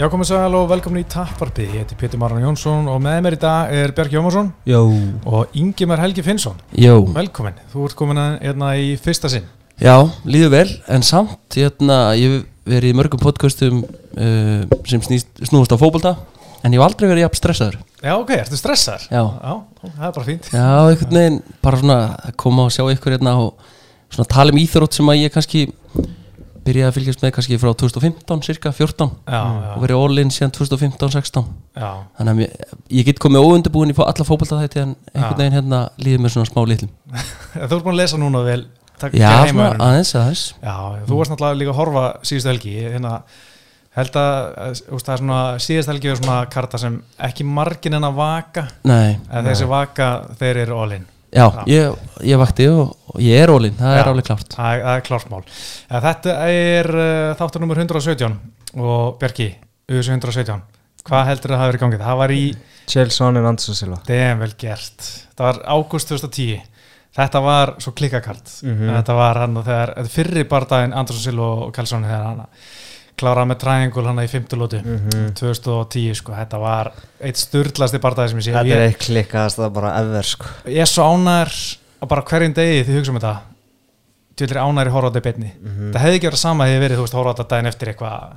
Já, komið sæl og velkomin í Tapparpi. Ég heiti Pétur Marran Jónsson og með mér í dag er Björk Jómarsson Jó og Ingimar Helgi Finnsson. Jó Velkomin. Þú ert komin að- hérna í fyrsta sinn. Já, líður vel, en samt hérna, ég verið í mörgum podcastum uh, sem snýst, snúast á fótbolta en ég hef aldrei verið jafn stressaður Já, ok, ertu stressaður? Já. Já, það er bara fínt. Já, einhvern veginn, bara svona að koma og sjá ykkur hérna og svona tala um íþrótt sem að ég kannski byrjaði að fylgjast með kannski frá 2015, cirka 14 Já, og já, verið all in síðan 2015-16 já. þannig að ég, ég get komið óundabúin í alla fótbolta þetta en einhvern veginn hérna líður mér svona smá litlum Þú ert búin að lesa núna vel. Takk Já, svona aðeins, aðeins Já, þú varst náttúrulega líka að horfa síðustu helgi. Hérna, held að, svona, síðustu helgi er svona karta sem ekki margin en að vaka. Nei, En þessi vaka, þeir eru all in. Já, Já. Ég, ég vakti og, og ég er ólinn, það Já. er alveg klárt Það er, það klárt mál. Ja, þetta er uh, þáttur nummer 117 og Bjarki, US 117. Hvað heldur það að hafa verið í gangið? Það var í, Chelsea Sonin Anderson Silva damn vel gert. Það var ágúst 2010. Þetta var svo klikkakart. Mhm. Þetta var hann og þegar, þetta er fyrri bardaginn Andersson Silva og Kjellsson þegar hann kláraði með triangle hann í fymtulótu. Mhm. 2010 sko, þetta var eitt sturglasti bardagi sem ég sé. Þetta er eitt klikkaðast það bara ever sko ég er svo ánær á bara hverjum degi því hugsa um þetta þú vil ánær í þetta í beinni Mhm. það hefði ekki verið sama hefði verið, þú veist, þetta daginn eftir eitthvað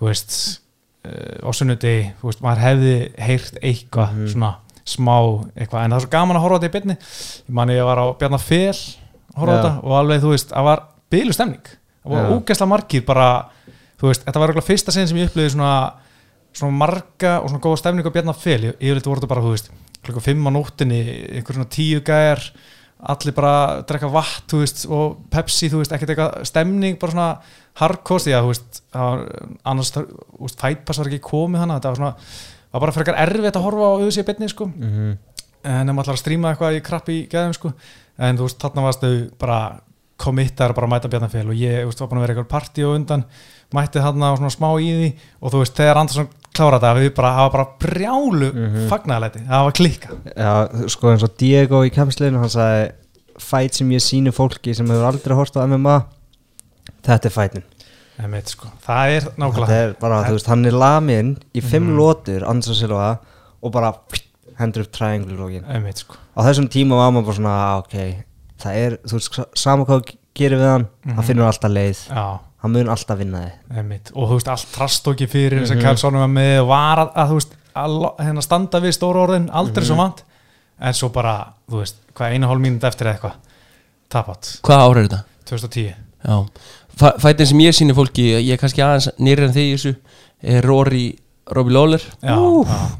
þú veist uh, á sunnudegi, þú veist, maður hefði heyrt eitthvað Mhm. svona smá eitthvað, en það er svo gaman að í beinni ég man ég var á á Já. þetta og alveg, þú veist, það var bílu stemning, það Já. ógæsla margir bara, þú veist, þetta var örugglega fyrsta sinn sem ég upplöði svona svona marga og svona góða stefning á Bjarnafell ég, ég voru þetta bara, þú veist, klukka fimm á nóttinni einhver svona tíu gæjar allir bara drekka vatn þú veist, og Pepsi, þú veist, ekkert eitthvað stemning, bara svona hardcore því að þú veist, var, annars þú veist, fætpass var ekki komið hana, þetta var svona var bara frekar erfitt að horfa á auðvitað í beinni sko, Mhm. en ef maður ætlar að stríma eitthvað í krabbi í gæðum sko, en þú veist, þarna varstu bara committar bara mæta Bjarnafél og ég, þú veist, var búin að vera eitthvað partí og undan mætti þarna og svona smá í því og þú veist, þegar Andersson klára þetta við bara hafa bara brjálu mm Mhm. fagnaðalæti, það var klikka Já, sko eins og Diego í kemsliðinu hann sagði Fæt sem ég síni fólki sem hefur aldrei hort á MMA Þetta er fætin Einmitt, sko. það er nákvæmlega er bara, þú veist, hann er lamin í fimm Mhm. lótur Anderson Silva og bara hendur upp triangle lógin Einmitt, sko. Á þessum tíma var maður bara svona, "Ah, ok Það er, þú veist, sama hvað gerir við hann Mhm. hann finnur alltaf leið Já, hann mun alltaf vinna þig. Og þú veist, allt trastóki fyrir þess að Mhm. Kjálssonum var með og var að, að þú veist, að hérna standa við stóra orðin aldrei Mhm. svo vant. En svo bara, þú veist, hvað einu hálf mínúti eftir eða eitthvað tapat, Hvað ára er þetta? 2010 Já, Fæ- fætin sem ég sýni fólki, ég er kannski aðeins nýrið en þig í þessu er Rory, Robbie Lawler. Já,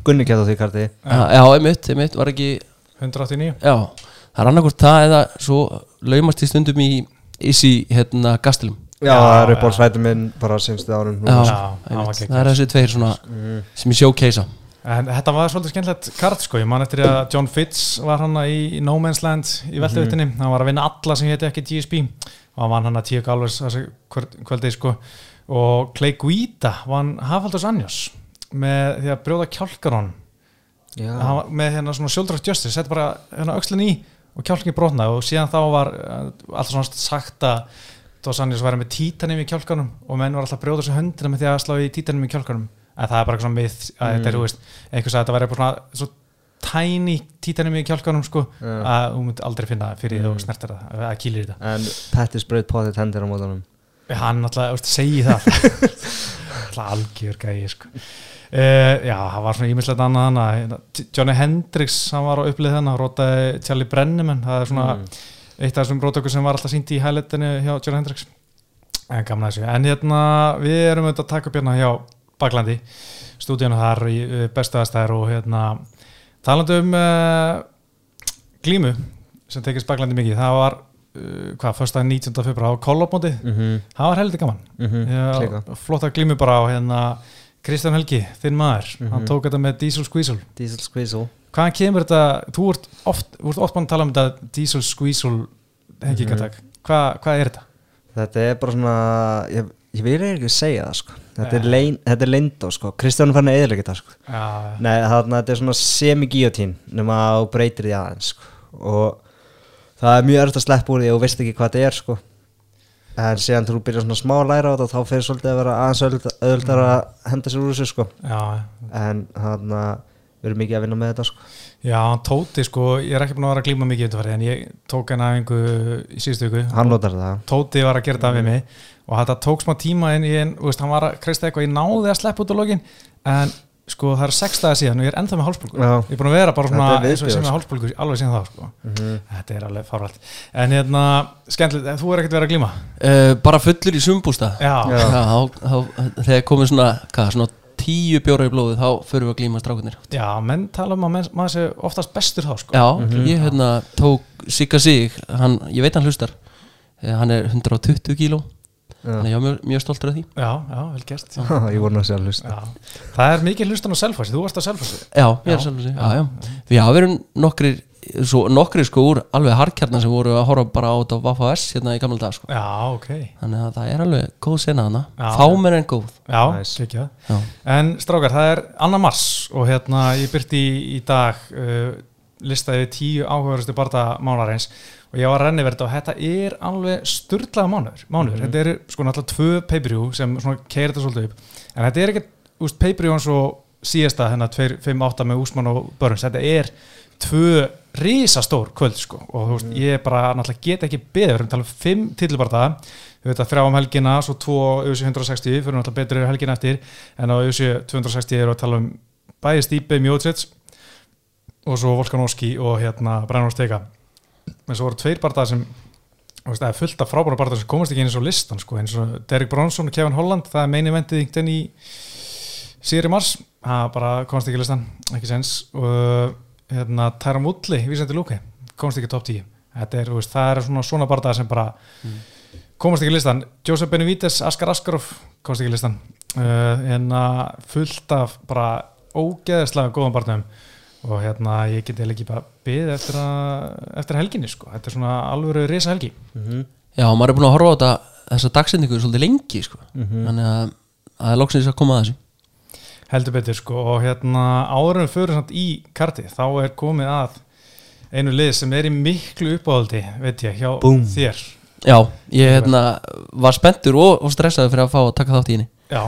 Gunni geta því karti Já, já einmitt, einmitt, var ekki 189 Já, það er annarkvort það eða svo laumast í stundum í Isi, hérna, Gastelum Já, Já, það er já. uppáhaldsvætum minn bara síðustu árum Já, hann var það er þessi tveir svona Mm. sem ég showcasea. En þetta var svolítið skemmtilegt kart sko, ég man eftir að John Fitz var hann í No Man's Land í velduðutinni, hann var að vinna alla sem héti ekki GSP og hann vann hann að tíu galvers kvöldi sko. Og Clay Guida vann Hafaldur Sanjos með því að brjóða kjálkarón Já, hann var með hérna svona shoulder of justice sett bara hérna öxlin í og kjálkin brotnaði. Og síðan þá var uh, alltaf svona sagt að Dos Anjos væri með títanum í kjálkanum og menn var alltaf að brjóða þessu höndina með því að slá í títanum í kjálkanum en það er bara eitthvað mið að þetta er, þú veist, einhvers að þetta væri bara svona svo tiny títanum í kjálkanum sko, Já. að þú myndi aldrei finna fyrir því Mm. þú snertir það, að kýlir þetta En Pettis bröð potið hendir á mótunum hann alltaf, þú veist, segi það alltaf algjör gæi sko. uh, já, það var svona ímislegt annað hann að Johnny Hendricks hann var á upplið þennan, rótaði Charlie Brenneman það er svona Mm. Eitt af þessum rótöku sem var alltaf sínt í highlightinu hjá Johnny Hendricks. En gaman að þessu, en hérna við erum auðvitað að taka upp hérna hjá Baklandi stúdíuna þar í uh, bestu aðstæður og hérna talandi um uh, glímu sem tekist Baklandi mikið, það var uh, hvað, fyrsta 19. februar á kollopmótið Mhm, það var heldur gaman. Mhm, klika Já, flotta glímu bara á hérna Kristján Helgi, þinn maður. Mhm. hann tók þetta með Diesel Squeezel. Diesel Squeezel hvaðan kemur þetta, þú ert oft, ert oft mann að tala um þetta Diesel Squeezel hengigatak, Mhm. hvað, hvað er þetta? Þetta er bara svona Ég, ég vil ekki segja það sko. Þetta er, þetta er leindó sko. Kristján fann að eðilega þetta sko. Já, Nei, þarna þetta er svona semi-guillotine nema að þú breytir því aðeins sko. og það er mjög erfitt að sleppa úr því og veist ekki hvað þetta er sko. En síðan þú byrjar svona smá að læra á þetta þá fyrir svolítið að vera aðeins auðvitað að henda sér úr þessu sko. Já, en hann við erum mikið að vinna með þetta sko. Já, Tóti sko, ég er ekki búin að vera að glíma mikið en ég tók hann aðingu í síðustu viku. Hann notar það Tóti var að gera þetta við mig. Og þetta tók smá tíma en ég, þú veist, hann var að kreista eitthvað, ég náði að sleppa út á lokin. En sko það er sex dagar síðan og ég er ennþá með hálsbólgu. Já. ég er búin að vera bara svona eins og ég sem viðbjóður, með hálsbólgu alveg síðan þá sko. Mhm. þetta er alveg fárvælt en hérna, skemmtilegt, þú er ekkert verið að glíma? Uh, Bara fullur í sumbústa já, Já. Já, þá, þá, þegar komið svona, hvað, svona tíu bjóra í blóðið þá förum við að glíma strákunir já, menn tala um að menn, maður sé oftast bestur þá sko. Já, ég hérna tók Sigga Sig, hann, ég veit hann hlustar. Eh, hann er 120 kíló. Þannig ég var mjög, mjög stoltur af því. Já, já, vel gert. Já. ég voru að segja hlust Já. það er mikið hlustan á selfhósi, þú varst á selfhósi Já, ég Já. er sjálfur sig, já, já Við hafa verið nokkrir, svo, nokkrir sko úr alveg harkjarnar sem voru að horfa bara á þetta Vaffa S hérna í gamla dag sko. Já, ok. Þannig að það er alveg góð sena hana Já. Fámenn en góð. Já, Nice. Já, En strákar, það er annar mars og hérna ég byrti í, í dag uh, listaði við tíu áhugaðurustu barða mánarins og ég var að renni verið og þetta er alveg sturlaða mánuður, mánuður. þetta eru sko náttúrulega tvö pay-per-view sem svona keir þetta svolítið upp. En þetta er ekki, úst, pay-per-view eins og síðasta hérna 2-5-8 með Úsmann og Börns, þetta er tvö risastór kvöld sko. Og þú veist, ég bara náttúrulega get ekki beður, við erum talað um fimm titilbarða. Við veit að þrjá um helgina, svo tvo auðvitað 160, fyrir náttúrulega betur yfir helgina eftir. En á auðvitað 260 eru að tala um bæði Stípe Mjótsits og svo Volkanovski og hérna Brennur Stega. En svo voru tveir barðar sem veist, fullt af frábæra barðar sem komast ekki eins og listan sko, eins og Derek Bronson og Kevin Holland það er meini vendið yngt í síri mars, það bara komast ekki listan, ekki sens og hérna Tyron Woodley, vísandi lúki komast ekki top 10 þetta er, veist, það er svona, svona barðar sem bara komast ekki í listan. Joseph Benavides, Askar Askarov komast ekki í listan. Uh, hérna fullt af bara ógeðislega góðan barnum. Og hérna ég geti ekki bara byggð eftir, að, eftir helginni sko, þetta er svona alvöru risa helgi já maður er búin að horfa á þetta þessa dagsendingu svolítið lengi sko. Þannig að það er loksins að koma að þessu heldur betur sko. Og hérna áðurum fyrir samt í karti þá er komið að einu lið sem er í miklu uppáhaldi veit ég, hjá Búm. þér. Já, ég hérna var spenntur og, og stressaður fyrir að fá að taka þátt í henni. Já,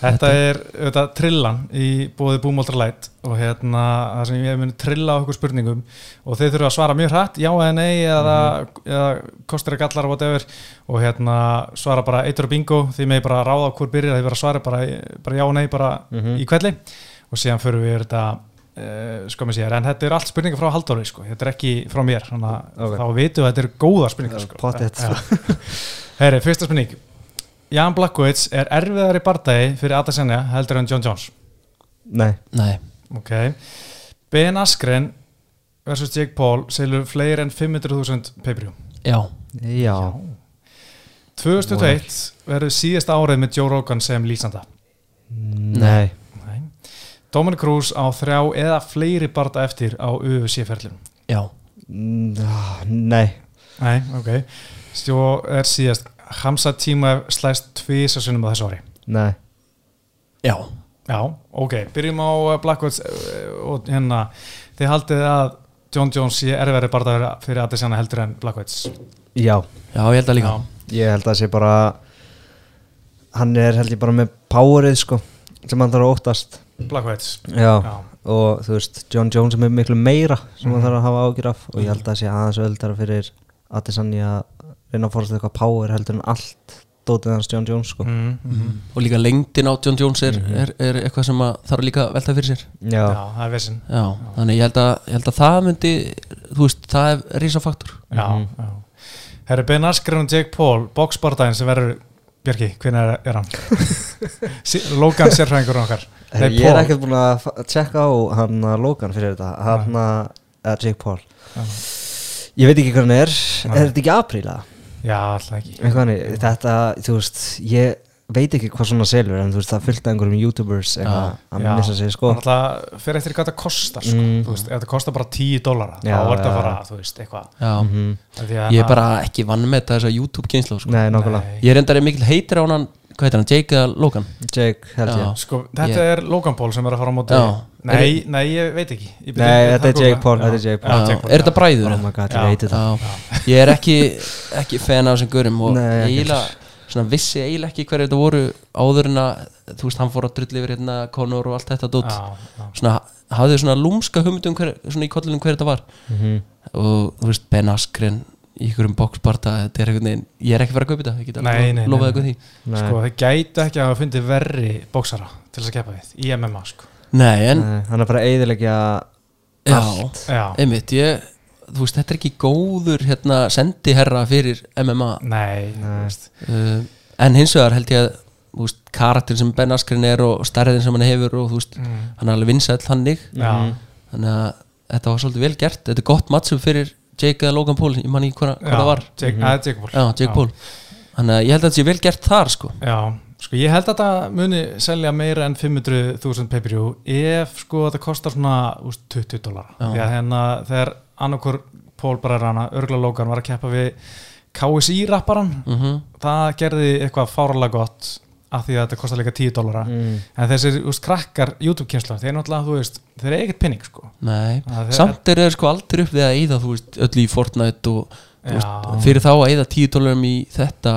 þetta er auðvitað trillan í bóði Búmóldra Light og hérna það sem ég muni trilla á okkur spurningum og þeir þurfa að svara mjög hratt, já eða nei eða, eða kostur að gallar whatever og hérna svara bara eitur og bingo, því með bara ráða hvort byrjar því vera að svara bara, bara já og nei bara í kvelli og síðan fyrir við þetta uh, sko með sér, en þetta er allt spurningar frá Halldóri sko, þetta er ekki frá mér þannig að Ok. þá við að þetta eru góða spurningar sko. Já. Herri, fyrsta spurning Jan Blakowicz er erfiðari bardagi fyrir Adesanya heldur en John Jones. Nei, ok. Ben Askren versus Jake Paul selur fleiri en 500.000 pay-per-view. Já, já, 2021 verður síðasta árið með Joe Rogan sem lýsanda. Nei. Nei. Dominic Cruz á þrjá eða fleiri barda eftir á UFC-ferlum já. Ah, nei. Nei, ok. Svo er síðast Hamza tíma slæst tvisa sunnum á þessu ári. Nei. Já, Já, ok, byrjum á uh, Blackwoods uh, og hérna þið haldið að John Jones sé erfæri bardaður fyrir Adesanya heldur en Blackwoods já, já, ég held að líka. Ég held að það sé bara hann er held ég bara með powerið sko sem hann þarf að óttast. Blackwoods já. Já, og þú veist, John Jones er með miklu meira sem Mhm. hann þarf að hafa ágjur af og ég held að það sé aðeins öldara fyrir Adesanya að reyna að fórast eitthvað power heldur en allt dótið hans John Jones sko. Mm, mm, Og líka lengdin á John Jones er, er, er eitthvað sem að þarf líka að velta fyrir sér. Já. já, það er vissin Já, þannig ég held að, ég held að það myndi Þú veist, það er risafaktor. Já, já. Herri Ben Askren og Jake Paul boxbardaginn sem verður Björki, hvernig er, er hann? Sí- Logan sérfræðingur okkar. Nei, ég er ekkert búin að tjekka á hann að Logan fyrir þetta. Hann að eða Jake Paul. Já. ég veit ekki hann er. Er þetta ekki apríl eða? Já, alltaf ekki hannig, þetta, þú veist, ég veit ekki hvað svona selur en þú veist, það fylgta einhverjum youtubers að missa sig, sko Það er alltaf fyrir eftir hvað það kostar sko. Mm. Veist, ef það kostar bara 10 dólara þá er þetta já. bara, þú veist, eitthvað Já, Mhm. Af því að ég er bara ekki vann með þetta þessa YouTube-kynslu sko. Nei, nákvæmlega. Ég er endar mikil heitir á hann Hvað heitir hann, Jake eða Logan? Jake, held Já. ég Sko, þetta Ég- er Logan Paul sem er að fara á móti Já, Nei, nei, ég veit ekki Ég byrja- Nei, þetta er. Jake Paul, Já. þetta er Jake Já, Paul. Já, Jake Paul, er þetta já. bræður? Oh my god, Já. ég veit þetta Já, ég er ekki, ekki fan af þessum görum og Nei, ekki. eiginlega svona vissi eiginlega ekki hverju þetta voru áður en að, þú veist, hann fór að drulli yfir hérna Conor og allt þetta dótt Já, já. svona, hafði svona lúmska hugmyndum hver, svona í kollunum hver þetta var Mhm. og þú veist, Ben Askren í ykkurum boxparta, þetta er einhvern veginn ég er ekki verið að kaupa þetta, ég get nei, lofaði nei. eitthvað því. Nei. Sko, þeir gætu ekki að hafa fundið verri bóksara til þess að keppa við í MMA, sko. Nei, en, Nei, Hann er bara eiðilegja já, Já, einmitt, ég þú veist, þetta er ekki góður hérna sendiherra fyrir MMA nei, þú Nei. veist. Uh, en hins vegar held ég að þú veist, karakter sem Ben Askren er og stærðin sem hann hefur og þú veist, mm. hann er alveg vinsæll hannig Já, þannig að þetta var svolítið vel gert. Þetta er gott matchup fyrir Jake eða Logan Paul ég man ekki hvað, já, það var. Jake, mm Jake Paul. Já, Jake Paul. Þannig að ég held að þetta sé vel gert þar sko. Já, sko ég held að þetta muni selja meira en 500.000 pay-per-view ef sko þetta kostar svona úst, 20 dólar Já. því að hérna þegar annarkur Pól Barrerana, Örgla Logan var að keppa við KSI rapparan mm það gerði eitthvað fáralega gott af því að þetta kostar líka 10 dólara mm. en þessir úst, krakkar YouTube-kynsla þeir náttúrulega, þú veist, þeir eru ekkert pinning sko Nei, Það er- samt er þeir sko aldrei upp við að eyða þú veist, öll í Fortnite og veist, fyrir þá að eyða 10 dólarum í þetta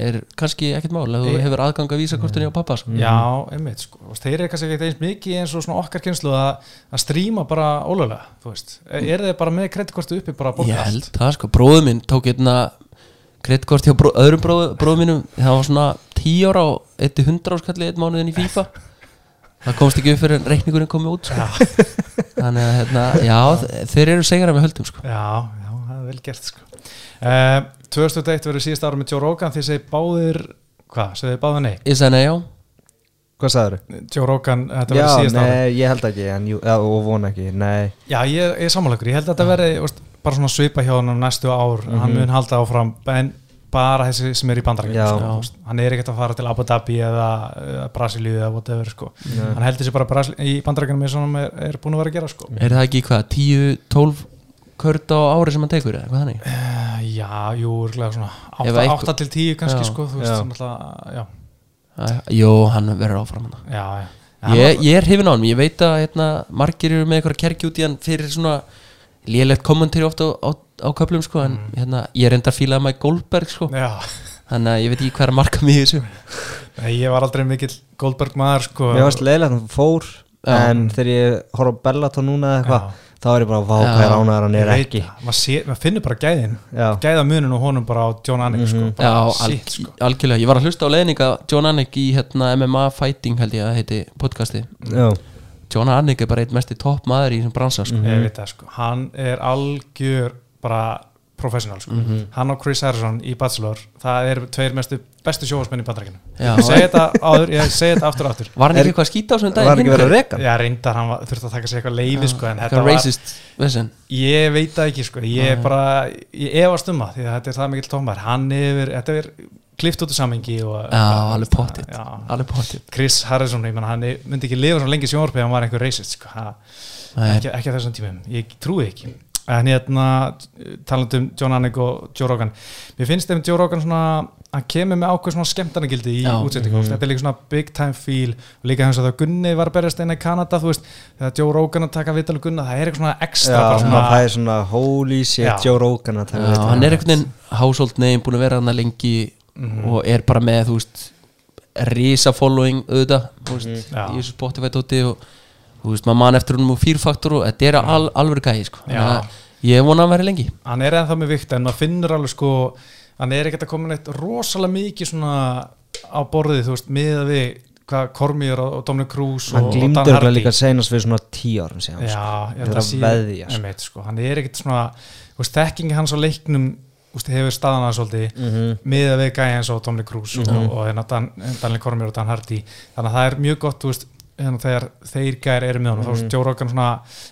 er kannski ekkert mál ef þú E- hefur aðgang að vísakortinni á pappa sko. Já, einmitt sko, þeir eru kannski ekkert eins mikið eins og svona okkar kynslu að, að stríma bara ólega, þú veist. Er þeir bara með kreditkortu uppi bara að borga ég held það sko, bróður minn tók einna kredtkort hjá bró, öðrum mínum það var svona 10 ára og eitt 100 áskalli eitt mánuðin í FIFA það komst ekki upp fyrir en reikningurinn komið út sko. þannig að hérna, já, þeir eru segjar með höldum sko. Já, já, það er vel gert sko. uh, 2001 verður síðast ára með Joe Rogan. Því segi báðir hvað, segir þið báðir nei? Ég sagði nei, já, Hvað sagður Joe Rogan, þetta Já, verður síðast ára nei, ég held ekki en, jú, ja, og vona ekki, nei. Já, ég, ég er sammálagur, ég held að þetta veist, bara svona svipa hjá hann næstu ár. Hann mun halda áfram, en bara þessi sem er í Já. bandarækjum sko, hann er ekkert að fara til Abu Dhabi eða, eða Brasilíu eða whatever sko. Hann heldur sér bara Brasil, í bandarækjum eins og hann er, er búin að vera að gera sko. er það ekki hvað 10-12 kört á ári sem hann tekur eða hvað þannig uh, Já, jú, örgulega svona Ef 8, eitthvað- 8 til 10 kannski Já. sko, þú Já. veist, já, Æ, Jó, hann verður áfram hann já, já. Ég, ég er hrifin á hann, ég veit að hérna, margir eru með eitthvað kerkju út í hann fyrir svona lélegt kommentari ofta á, á, köflum sko, en hérna, ég er enda að fíla Mike Goldberg sko, Já, þannig að ég veit ekki hvað er að marka mig í þessu Nei, ég var aldrei mikill Goldberg maður sko. Mér varst leiðilegt að hann fór Já. En þegar ég horf á Bellator núna eða eitthvað. Þá er ég bara, vá, Já. hvað er ánæður hann er veit ekki maður, sé, maður finnur bara gæðin gæða munun og honum bara á John Anik sko. Mhm. bara, Já, al, shit, sko. algjörlega, ég var að hlusta á leðninga John Anik í hérna, MMA Fighting held ég að heiti podcasti já, John Anik er bara eitt mesti topp maður í þessum bransa sko. ég veit það sko hann er algjör bara professional sko. hann og Chris Harrison í Bachelor það eru tveir mestu bestu sjóhásmenn í bandarækinu Já. ég segi þetta áður, ég segi þetta aftur og aftur Var hann Er- ekki eitthvað að skýta á þessum var daginn? ekki verið að hann? já reyndar hann var, þurfti að taka sér eitthvað leiði sko, en þetta var, racist vesen ég veit það ekki sko ég er bara, ég efast um það því að þetta er það mikill tómar hann yfir, þetta er klift út úr samengi og, Já, alveg pottitt. Alveg pottitt Chris Harrison, ég menn hann er- myndi ekki lifa svo lengi sjónvarpið hann var einhver racist sko. Nei. ekki, ekki en hérna talandi um John Anik og Joe Rogan mér finnst ef Joe Rogan svona hann kemur með ákveð svona skemmtarnagildi í Já. útsendingu, þetta er líka svona big time feel og líka hans að það Gunni var að berjast eina í Kanada þú veist, þegar Joe Rogan að taka vital Gunna, það er eitthvað svona ekstra já bara svona, það er svona holy shit Já. Joe Rogan að taka þetta. hann er einhvern veginn household name búin að vera hann lengi Mhm. og er bara með þú veist risa following auðvitað þú veist, Já. í þessu Spotify tóti og þú veist maður mann eftir húnum og fýrfaktor og þetta er al, alveg gæði sko. Ég vona að veri lengi hann er ennþá með vikt en maður finnur alveg sko hann er ekkert að koma neitt rosalega mikið svona á borðið, þú veist, miða við hvað Kormíur og, Dominic Cruz hann örugglega Hardy líka senast fyrir svona tíu árum síðan sko. Já, Ég held er að veðja, sko. sko. hann er ekkert svona þú veist, þekkingi hans á leiknum þú veist, hefur staðan að svolítið Mhm. miða við gæja eins og Dominic Cruz og, og hérna Dan, Daniel Kormir og Dan Hardy þannig að það er mjög gott þú veist, þegar þeir gæjar eru með honum þá veist Joe Rogan svona,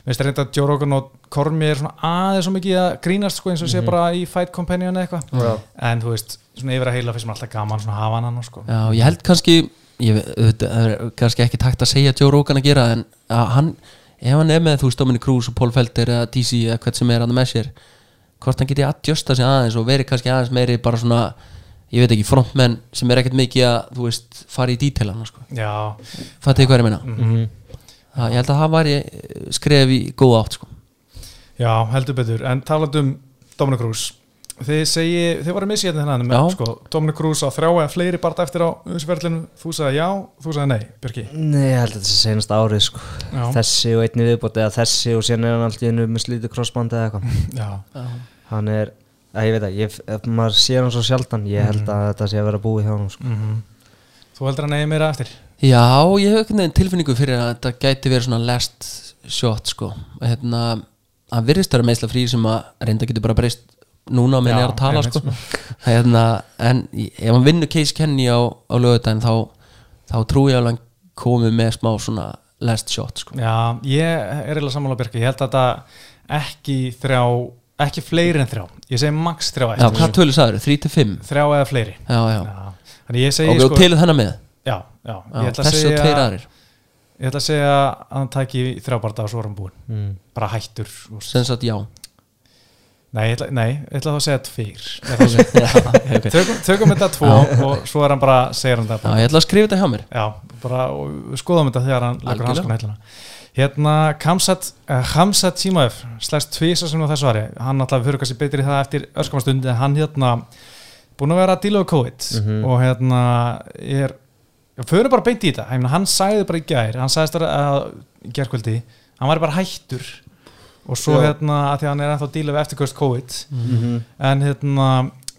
veist reynda að Joe Rogan og Kormir er svona aðeins svo mikið að grínast sko, eins og sé bara í Fight Companion eða eitthvað Já. en þú veist, svona yfir að heila finnst mér alltaf gaman svona hafa hann hann sko. Já, ég held kannski ég, það er kannski ekki takt að segja Joe Rogan að gera en að hann, ef hann er með þú veist Dominic Cruz og Paul Felder eða DC eða hvert sem er hann með sér hvort hann geti adjusta sig aðeins og veri kannski aðeins meiri bara svona ég veit ekki, frontmenn sem er ekkert mikið að þú veist, fara í dítelana sko. Já, Fattu þið hvað ég meina? Mhm. það, ég held að það væri eh, skref í góð átt sko. Já, heldur betur, en talandi um Dominic Cruz Þið segi, þið varum missi hérna Já. með, sko, Dominic Cruz á þrjá eða fleiri bara eftir á umsverðlinu, þú sagði já, þú sagði nei, Björki Nei, ég held að þetta sé senast árið sko. Já. Þessi og einni viðbót eða þessi og síðan er hann alltaf innu með slítið crossband eða eitthvað Já, Hann er, að ég veit ekki, ég, ef maður sér hann svo sjaldan Ég held að þetta sé að vera búið hjá hann sko. mm Þú heldur að nei meira eftir Já, ég hef einhvern veginn tilfinningu fyrir að þetta gæti verið svona last shot sko. hérna, hann virðist vera meðsla frí sem að reynda getur bara breyst núna með Já, henni er að tala einmitt, sko. hérna, en ef hann vinnur Case Kenny á, á lögudaginn þá, þá trúi ég að hann komi með smá svona last shot sko. Já, ég er eiginlega sammála Björki, ég held að þetta ekki þrjá, ekki fleiri en þrjá. Ég segi max þrjá Já, eftir. hvað tölu sagður? 3-5? Þrjá eða fleiri. Já, já, Já, Þannig ég segi og, og sko til þennan með? Já, já, já, ég ætla að Þessi og segja tveir aðrir. Ég ætla að segja að hann taki þrjá barða og svo er hann búinn. Mm. bara hættur úr. sem sagt já. Nei, ég ætla, nei, ég ætla þá að segja tveir. Ég ætla að segja- Já, ok. tökum, tökum þetta tvo og svo er hann bara, segir hann Já, þetta ég ætla að skrifa þetta hjá mér. Já, bara og við skoðum þetta þegar hann leggur Algjörlega. hanskun hællina Hérna, Kamsat uh, Hamsat Tímaöf, slæst tvisa sem á þessu ári, hann alltaf fyrir kannski betri það eftir örskamastund, en hann hérna búin að vera að díla við COVID Mhm. og hérna er fyrir bara beint í þetta, meina, hann sagði bara í gær, hann sagðist að, að í gærkvöldi, hann var bara hættur og svo Já. hérna að því að hann er ennþá að díla við eftirkvöst COVID Mm en hérna,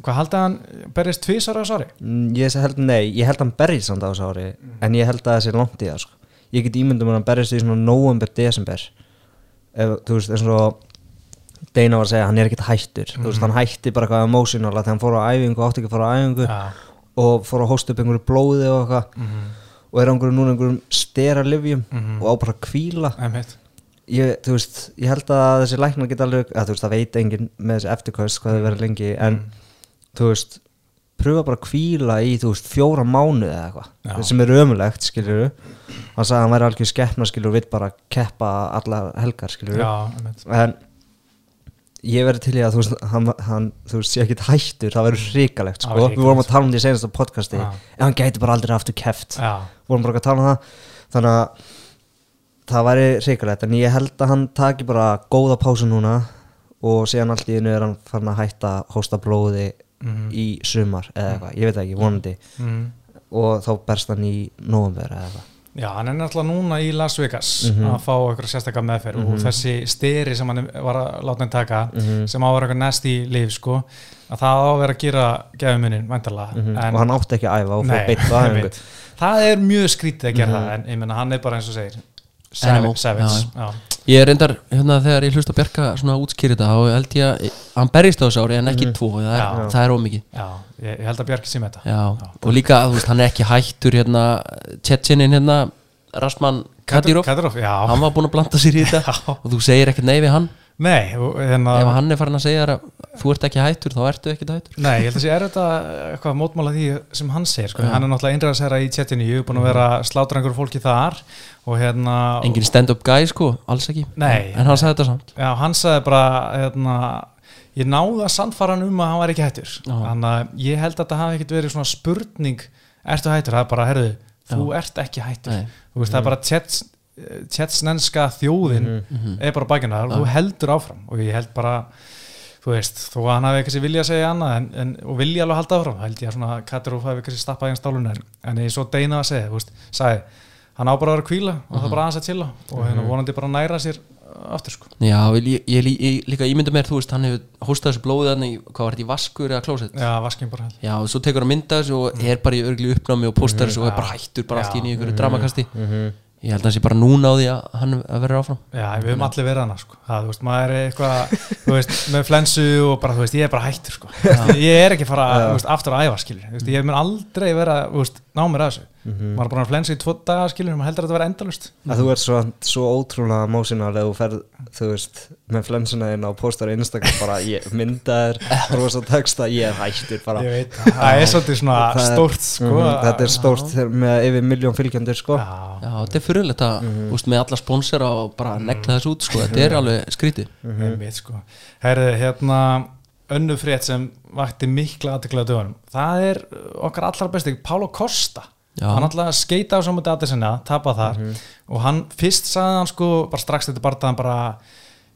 hvað haldið hann berist tvisar á þessu ári? Mm, Ég held, nei, ég held að hann berjist samt á þessu ári En ég held að það sé langt í það sko. Ég get ímyndum að hann berjist í svona november, desember. Ef, Þú veist, eins og Deina var að segja, hann er ekkert hættur. Þú veist, hann hætti bara eitthvað emotional Þegar hann fór á æfingu, átti ekki að fóra á æfingu Já, Og fór að hósta upp einhverju blóði og eitthvað. Mhm, Og er á einhverju núna einhverjum stera livjum Mhm. Og á bara kvíla ég, veist, ég held að þessi læknar geta alveg að, veist, það veit enginn með þessi eftirkvæst Hvað þau verið lengi En þú veist pröfa bara að kvíla í veist fjóra mánuði eða eitthvað sem er ömulegt skilur hann sagði að hann væri algjör skeppna skilur vill bara keppa allar helgar einmitt. En ég verði til í að þú veist hann, hann þú veist sé ekki hættur það verður hrikalegt sko. við vorum að tala um því í senasta podcasti Já. en hann gæti bara aldrei aftur keft Já, vorum bara að tala um það. Þannig að það væri hrikalegt en ég held að hann taki bara góða pásu núna og síðan allt í einu er hann farin að hætta hósta blóði Mhm. í sumar eða eitthvað, ég veit ekki, vonandi mm. og þá berst hann í november eða eitthvað Já, hann er náttúrulega núna í Las Vegas Mhm. að fá eitthvað sérstakka meðferð og þessi styri sem hann var að láta hann taka Mhm. sem á að vera eitthvað næst í líf sko, að það á að vera að gera gefumunin, væntalega Mhm. og hann átti ekki að æfa og fór beitt á æfingu það er mjög skrítið að gera það en ég menna hann er bara eins og segir savage, savage. Já, Já. Ég reyndar, hérna þegar ég hlust að Bjarka svona útskýri þetta, þá held ég að hann berist á þessu ári en ekki tvo, það er, Já. það er ómikið Já, ég, ég held að sé með þetta. Já, og líka, þú veist, hann er ekki hættur hérna, Tjetjenin hérna Rasman Kadirov, Kadirov, já. Hann var búinn að blanda sér í þetta Já. og þú segir ekkert nei við hann Nei, hérna ef hann er farin að segja að þú ert ekki hættur þá ertu ekki hættur. Nei, ég held að sé er þetta eitthvað að mótmála því sem hann segir sko. hann er náttúrulega einræðsherra í tjettinu ég er búin að vera slátur einhverju fólki þar og hérna engin stand-up guy sko, alls ekki. Nei. en hann sagði þetta samt. Já, hann sagði bara hérna, ég náði að sannfara hann um að hann var ekki hættur. Já. þannig að ég held að þetta hafi ekkert verið svona spurning ertu hættur, það er bara, herðu þú ert ekki hættur, þú veist það er bara tjetts tjettsnenska þjóðin er bara bakinn þar og þú heldur áfram. Og ég held bara þú veist, þó að hann hafi eitthvað vilja að segja annað en, en, og vilja alveg halda áfram, held ég að svona Katarúf hafi eitthvað stappað í hans stálun en, en ég svo deina að segja, þú veist, sagði hann á bara að vera að kvíla og það er bara aðeins að chilla og hérna vonandi bara næra sér uh, aftur sko. já, ég, ég, ég, ég líka ímynda mér, þú veist, hann hefur hóstað þessu blóðið hann í, hvað var þetta, í vaskur eða klósett? Já, vaskinn bara held já, og svo tekur hann mynda þessu og er bara í örgli uppnámi og postar þessu og er bara hættur bara allt í í ykkur dramakasti ég held að hann sé bara núna á því að hann vera áfram Já, við höfum allir verið hana sko. það, veist, maður er eitthvað þú veist, með flensu og bara, þú veist, ég er bara hættur sko. Ég er ekki fara veist, aftur að æfa skilur, ég mun aldrei vera þú veist, ná mér að þessu. Maður er búin að flensu í tvo daga skilur, maður heldur að þetta vera endalust að þú ert svo, svo ótrúlega emotional ef þú ferð, þú veist með flensuna þinn á postar á Instagram bara ég myndaðir, rosa texta ég hættur bara. Ég veit, það, er svolítið svona stórt sko. Mhm, þetta er stórt þegar- með yfir miljón fylgjandur sko. Já, já, þetta er fyrirlegt að, þú veist, með alla sponsora og bara negla þessu út, sko, þetta er alveg skrítið. Einmitt sko. Herði, hérna önnu frétt sem vakti mikla aðtekla dögunum, það er okkar allra besti, Pálo Costa. Já. hann alltaf skeita á saman datisina, tapa þar. Og hann fyrst sagði hann sko bara strax þetta bardaðan bara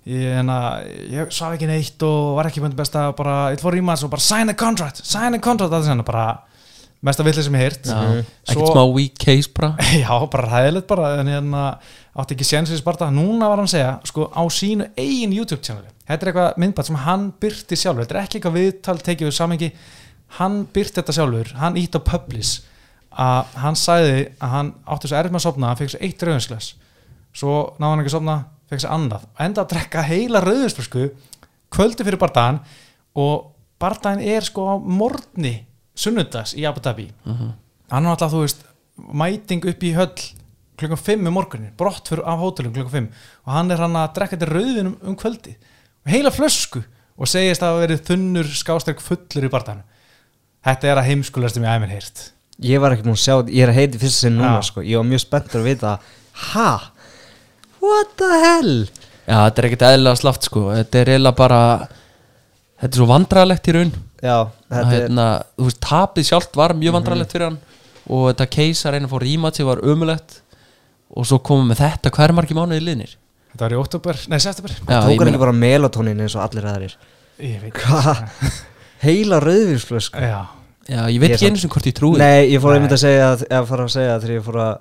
ég, ég svaf ekki neitt og var ekki myndi besta bara, fór í maður og bara sign the contract, sign the contract datisina, bara mesta villið sem ég heyrt. Já, ekkert smá weak case bara. Já, bara ræðilegt bara en hérna átti ekki séns í Sparta. Núna var hann að segja, sko, á sínu eigin YouTube-channeli, þetta er eitthvað myndbætt sem hann byrti sjálfur, þetta er ekki eitthvað viðtal tekið við samengi, hann byrti þetta sjálfur, hann ítt á publish að hann sagði að hann átti svo erfitt með að sopna, hann fekk svo eitt rauðinsglas svo náði hann ekki að sopna fekk svo annað, enda að drekka heila rauðinsflösku kvöldi fyrir bardaðan og bardaðin er sko á morgni sunnudags í Abu Dhabi. Hann var alltaf, þú veist, mæting upp í höll klukkan 5 um morgunin brott fyrir af hótelum klukkan 5 og hann er hann að drekka þetta rauðin um, um kvöldi og heila flösku og segist að hafa verið þunnur skástrík fullur í barðan þetta er að heimskulegast sem ég æminn heyrt. Ég var ekki múin að sjá, ég er að heiti fyrst sinn núna sko, ég var mjög spenntur að vita Ha? What the hell? Já, þetta er ekkert eðlilega slaft sko. Þetta er eiginlega bara Þetta er svo vandræðalegt í raun Já, að, þetta er hérna, Þú veist, tapið sjálft var mjög vandræðalegt fyrir hann Og þetta case að reyna að fá rímatsi var ömulegt Og svo komum við þetta Hver er margir mánuði liðnir? þetta var í óttúber, nei september. Já, Tók hann ekki bara melatonin eins og allir veit Hvað? Heila rauðvínsflösku já, Já, ég veit Ég ekki einu sem hvort ég trúi Nei, ég fór Nei. einmitt að segja að, að fara að segja þegar ég fór að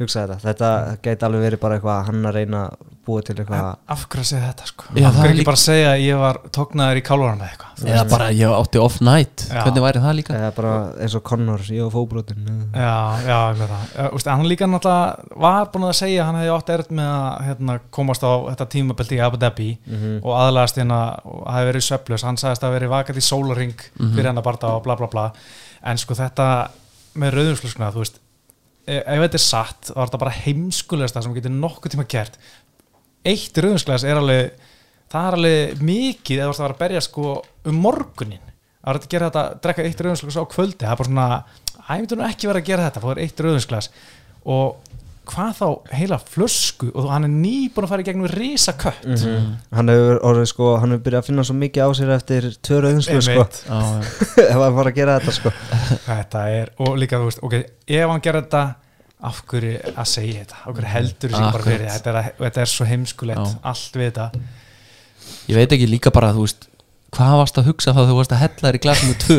hugsa þetta. Þetta gæti alveg verið bara eitthvað að hann að reyna að búa til eitthvað af hverju að segja þetta sko? Já, af það er hverju ekki líka- bara að segja að ég var tóknaður í kálvaran með eitthvað? Eða bara ég átti off night. Já. Hvernig væri það líka? eða bara eins og Connor, ég og fóbrotin Já, já, ég veit það. Hann líka náttúrulega var búin að segja að hann hefði átt erð með að hérna, komast á þetta tímabelti í Abu Dhabi og aðlagast hérna og hafi verið sveflus, hann sagðist að verið ef þetta er satt, þá er þetta bara heimskulegasta sem getur nokkuð tíma gert. Eitt rauðumsglas er alveg það er alveg mikið eða þú veist að berja sko um morgunin að að gera þetta, drekka eitt rauðumsglas á kvöldi það er bara svona, að ég myndi nú ekki vera að gera þetta fóður eitt rauðumsglas og hvað þá heila flösku og hann er nýbúin að fara í gegnum risa kött Mhm. Hann hefur orðið sko, hann hefur byrjað að finna svo mikið á sér eftir tvö rauðvinsflösku sko. Ef hann fór að gera þetta sko þetta er, og líka þú veist ok, ef hann gerir þetta af hverju að segja þetta, af hverju heldur þessi bara Akkurat. fyrir því? þetta er, að- þetta er svo heimskulegt allt við þetta Ég veit ekki líka bara, þú veist Hvað varst að hugsa þá þú varst að hella þér í glas nummer 2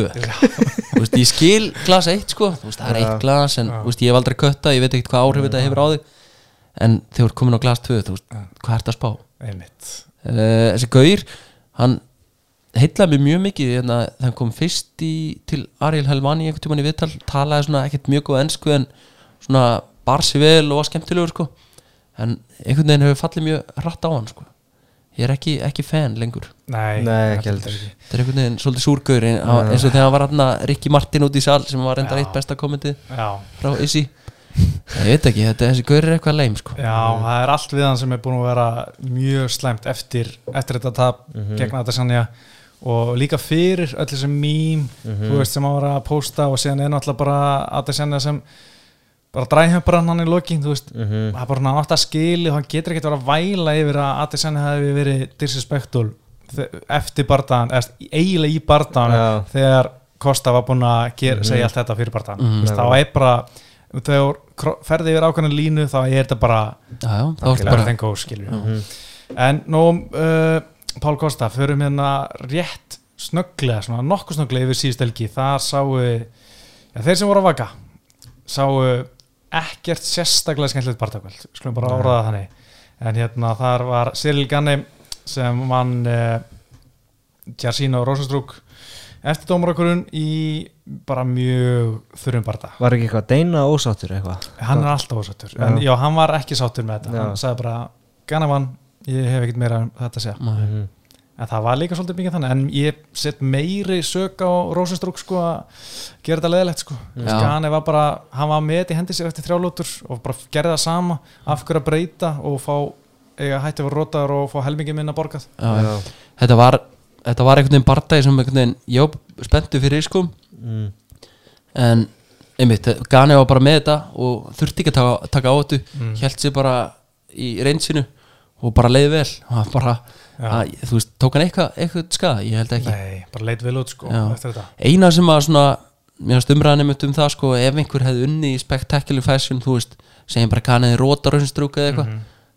Þú veist, ég skil glas 1 sko. Veist, það er eitt glas en veist, ég hef aldrei kötta Ég veit ekkert hvað áhrif þetta hefur á þig. En þegar þú ert komin á glas 2 þú veist, hvað ert að spá? uh, Þessi gaur, hann heitlaði mig mjög mikið hérna, þegar hann kom fyrst í, til Ariel Helvani einhvern tímann í viðtal, talaði svona ekkert mjög góð ensku en svona bar sig vel og var skemmtilegur sko. En einhvern veginn hefur fallið mjög hratt á hann sko ég er ekki, ekki fan lengur. Nei, Nei, ekki heldur þetta er einhvern veginn svolítið á- eins og þegar hann var hann Rikki Martin út í sal sem var Já. eitt besta kommentið já, frá Issi ég veit ekki, þetta, þessi gaur er eitthvað leim sko. Já, það er allt við hann sem er búin að vera mjög slæmt eftir, eftir þetta tap gegn Adesanya. Og líka fyrir öll þessi mím þú veist sem hann var að posta og síðan er náttúrulega bara Adesanya sem bara dræhjömpar hann í lokin þú veist, það er bara hann átt að skili og hann getur ekkert verið að væla yfir að Adesanya hefði verið disrespectful þe- eftir eða eiginlega í bardaðan Já. þegar Kosta var búin að gera, segja allt þetta fyrir Mhm. mm -hmm. þá er bara þegar ferði yfir ákveðna línu þá er þetta bara bara bara þengu skilur. En nú uh, Pál Kosta, förum hérna rétt snögglega, svona nokkuð snögglega yfir síðust helgi, þar sáu já, þeir sem voru að vaka sáu ekkert sérstaklega skemmtilegt partakvöld, skulum bara áraða þannig. En hérna þar var Cyril Ganni sem vann uh, Jarsino Rosenstrúk eftir dómarakurinn í bara mjög þurrum barða Var ekki eitthvað deina ósáttur eitthvað? Hann er alltaf ósattur, en Já. já, hann var ekki sáttur með þetta, Já. hann sagði bara Ganni vann, ég hef ekkert meira um þetta að segja. Nei. En það var líka svolítið mikið þannig en ég sett meiri sök á Rosenstrúk sko að gera þetta leðilegt sko Já. Ganni var bara, hann var með þetta í hendi sér eftir þrjálótur og bara gerði það sama af hverju að breyta og fá eiga hætti vera rótaður og fá helmingi minna borgað já, já. þetta var þetta var einhvern veginn bardagi sem einhvern veginn var spenntu fyrir sko mm. en einmitt, Gani var bara með þetta og þurfti ekki að taka, taka á þetta Mm. held sér bara í reynsinu og bara leiði vel og bara, Já. Að, þú veist, tók hann eitthvað eitthvað skada, ég held ekki. Nei, bara leit vel út sko eina sem að svona mér finnst umræðan einmitt um það sko ef einhver hefði unni í spectacular fashion þú veist, segjum bara kaniði rótarauðinstrúk eða eitthvað,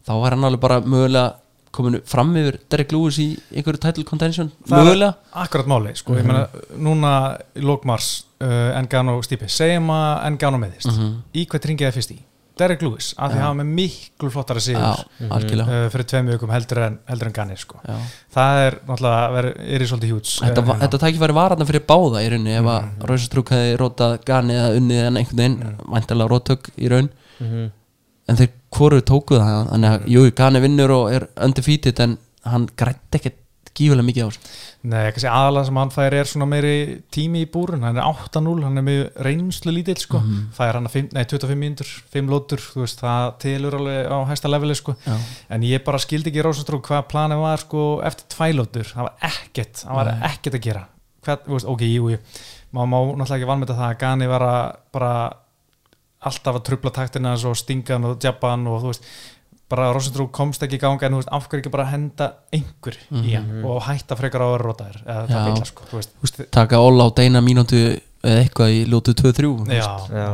þá var hann alveg bara mögulega komin fram yfir Derek Lewis í einhverju title contention Það mögulega, akkurat máli, sko, ég meina núna í lókmars uh, Engano Stipe, segjum að Engano meðist í hvað tringið er fyrst í? Derek Lewis, af því að hafa með miklu flottara sigur uh, fyrir tveim vikum heldur en, heldur en Ganir sko. já. það er náttúrulega er í svolítið hjúts Þetta, uh, var- þetta tækifæri var hann fyrir báða í rauninni ef Mhm. að Rauðsastrúk hefði rótað gani eða unnið en einhvern veginn væntalega rótök í raun Mhm. en þeir hvoru tókuð það þannig að jú, gani vinnur og er undefeated en hann grætti ekkert gífulega mikið á þessu Nei, kannski aðalega sem hann fær er svona meiri tími í búrun, hann er 8-0 hann er með reynslu lítill sko. Fær hann að fimm- nei, 25 mínútur, 5 lótur veist, það tilur alveg á hæsta leveli sko. Já. en ég bara skildi ekki Rósastrúk hvað planið var sko eftir tvælótur það var ekkert, það var ekkert að gera. Hvað, veist, ok, jú, jú. Maður má náttúrulega ekki vanmeta það að Gani var að bara alltaf að trubla taktina og stinga hann og jabba hann og þú veist bara Rosenstrú komst ekki í ganga en þú veist, af hverju ekki bara henda einhver í hann og hætta frekar á að róta þér eða það vilja sko, þú veist, veist, taka all á deina mínútu eða eitthvað í ljótu 2-3 já, Já.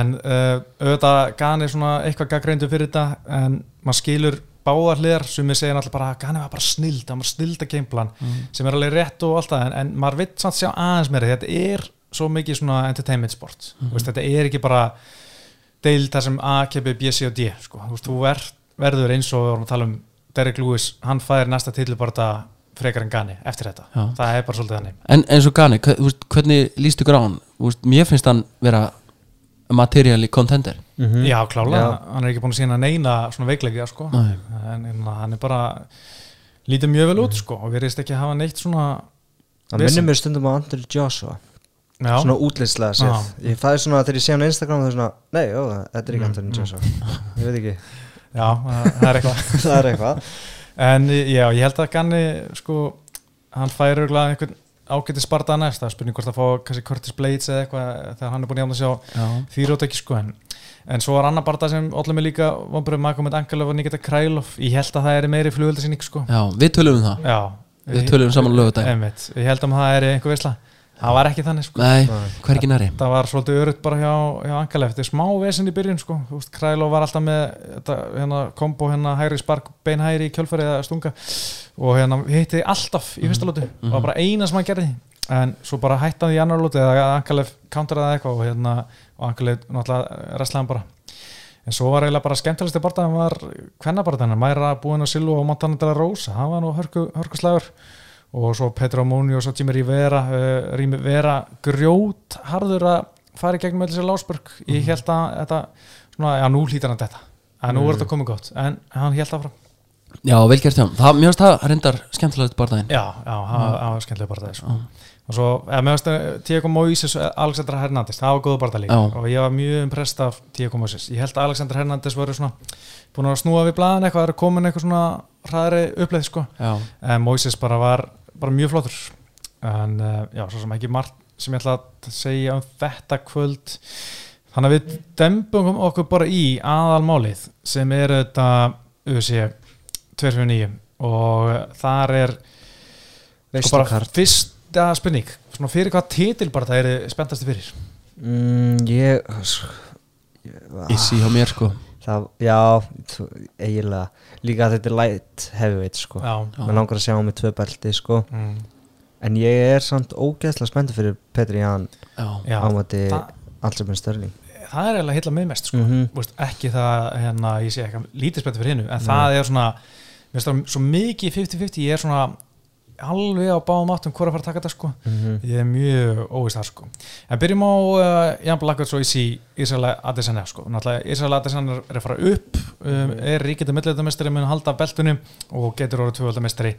en uh, auðvitað Gani svona eitthvað gaggreindu fyrir þetta en maður skilur báðar hliðar. Sem ég segja náttúrulega bara að Gani var bara snild, hann var snild að gameplan sem er alveg rétt og allt það en, en maður vill samt sjá aðeins meira þetta er svo mikið svona entertainment sport. Mm veist, þetta er ekki bara deil þar sem A, K, B, C og D sko. þú, veist, þú ver, verður eins og við vorum að tala um Derek Lewis, hann fær næsta tilbarta frekar en Gani eftir þetta Já. það er bara svolítið þannig En eins og Gani, hvernig líst ykkur á hann? Mér finnst hann vera materially contender Mhm. Já, klálega, Já. hann er ekki búin að sína neina svona veikleikja sko. En, en hann er bara lítið mjög vel út sko, og verðist ekki hafa neitt svona Það minnir mér stundum á Andrew Joshua já, Svona útlýslega séð. Ég fæði svona þegar ég sé hann á Instagram Það er svona, nei, ó, þetta er ekki Andrew Joshua. Ég veit ekki, já, það það er eitthvað. Það er eitthvað. En já, ég held að Ganni sko, hann færi örgulega einhvern ágæti sparta næst, það er spurning hvort að fá kannski Curtis Blades eða eitthvað þegar hann er búin að jána sig á Já, því rót ekki sko en, en svo var annar barða sem allir mig líka vonbröðum Magomed Angelov og Nikita Krælov ég held að það er meiri flugöldasýning sko. Já við tölum um það. Já, Við tölum saman einmitt, ég held að það er einhver veisla það var ekki þannig sko. Nei, hver ekki næri það var svolítið örutt bara hjá, hjá Angelov þetta er smá vesen í byrjun sko. Þú veist, Krælov var alltaf með þetta, hérna, kombo hérna hægri spark, bein hægri í kjölfari eða stunga. Og hérna hitti alltaf í fyrsta lótu og var bara eina sem hann gerði. En svo bara hætti hann í annar lótu eða Angelov counteraði eitthvað og hérna og Angelov náttúrulega restlaði hann bara. En svo var eiginlega bara skemmtilegsti barðan var kvennabarðan, Mæra búin að Silva og Montana de la Rosa, það var nú hörku, hörkuslægur og svo Petro Múni og svo Jimmy Rivera uh, Rivera grjót harður að fara í gegnum með þessi lásbörg ég held að þetta, svona, já nú hlýtar hann þetta. Að nú er þetta komið gott, en hann held áfram. Já, vel gert hjá hann finnst það reyndar skemmtilegt bardaginn já, já, það það var skemmtilega bara það sko. og svo, eða veist Tiago Moises og Alexander Hernandez, það var góða bara líka Já. og ég var mjög impressed af Tiago Moises. Ég held að Alexander Hernandez voru svona búin að snúa við blaðan eitthvað, það er komin eitthvað svona hraðari uppleið sko. Já, en Moises bara var bara mjög flottur. En uh, já, svo sem ekki margt sem ég ætla að segja um þetta kvöld. Þannig að við dembum okkur bara í aðalmálið sem er þetta UFC 249 og þar er sko bara fyrsta spurning. Svona fyrir hvað titil bara það er spenntasti fyrir? Mm, Ég ég- Issi hjá mér sko Það, já, eiginlega. Líka að þetta er light heavyweight sko. Mér langar að sjá með tvö belti sko. Mm, En ég er samt ógeðslega spenntur fyrir Petri Jan Já, já. ámati Allsefn Störling það er eiginlega heila með mest sko. Mhm. Vist, ekki það hérna, ég sé ekki lítið spennt fyrir hinnu en það er svona mér finnst það svo mikið 50-50 ég er svona alveg á báðum áttum hvort að fara að taka þetta sko. Mhm. ég er mjög óvist þar sko. En byrjum á uh, Jan Blackwood svo í sí Ísraela Adesanya sko. Náttúrulega Ísraela Adesanya er að fara upp um, er ríkjandi milliðamestari mun halda beltunum og getur orðið tvöldamestari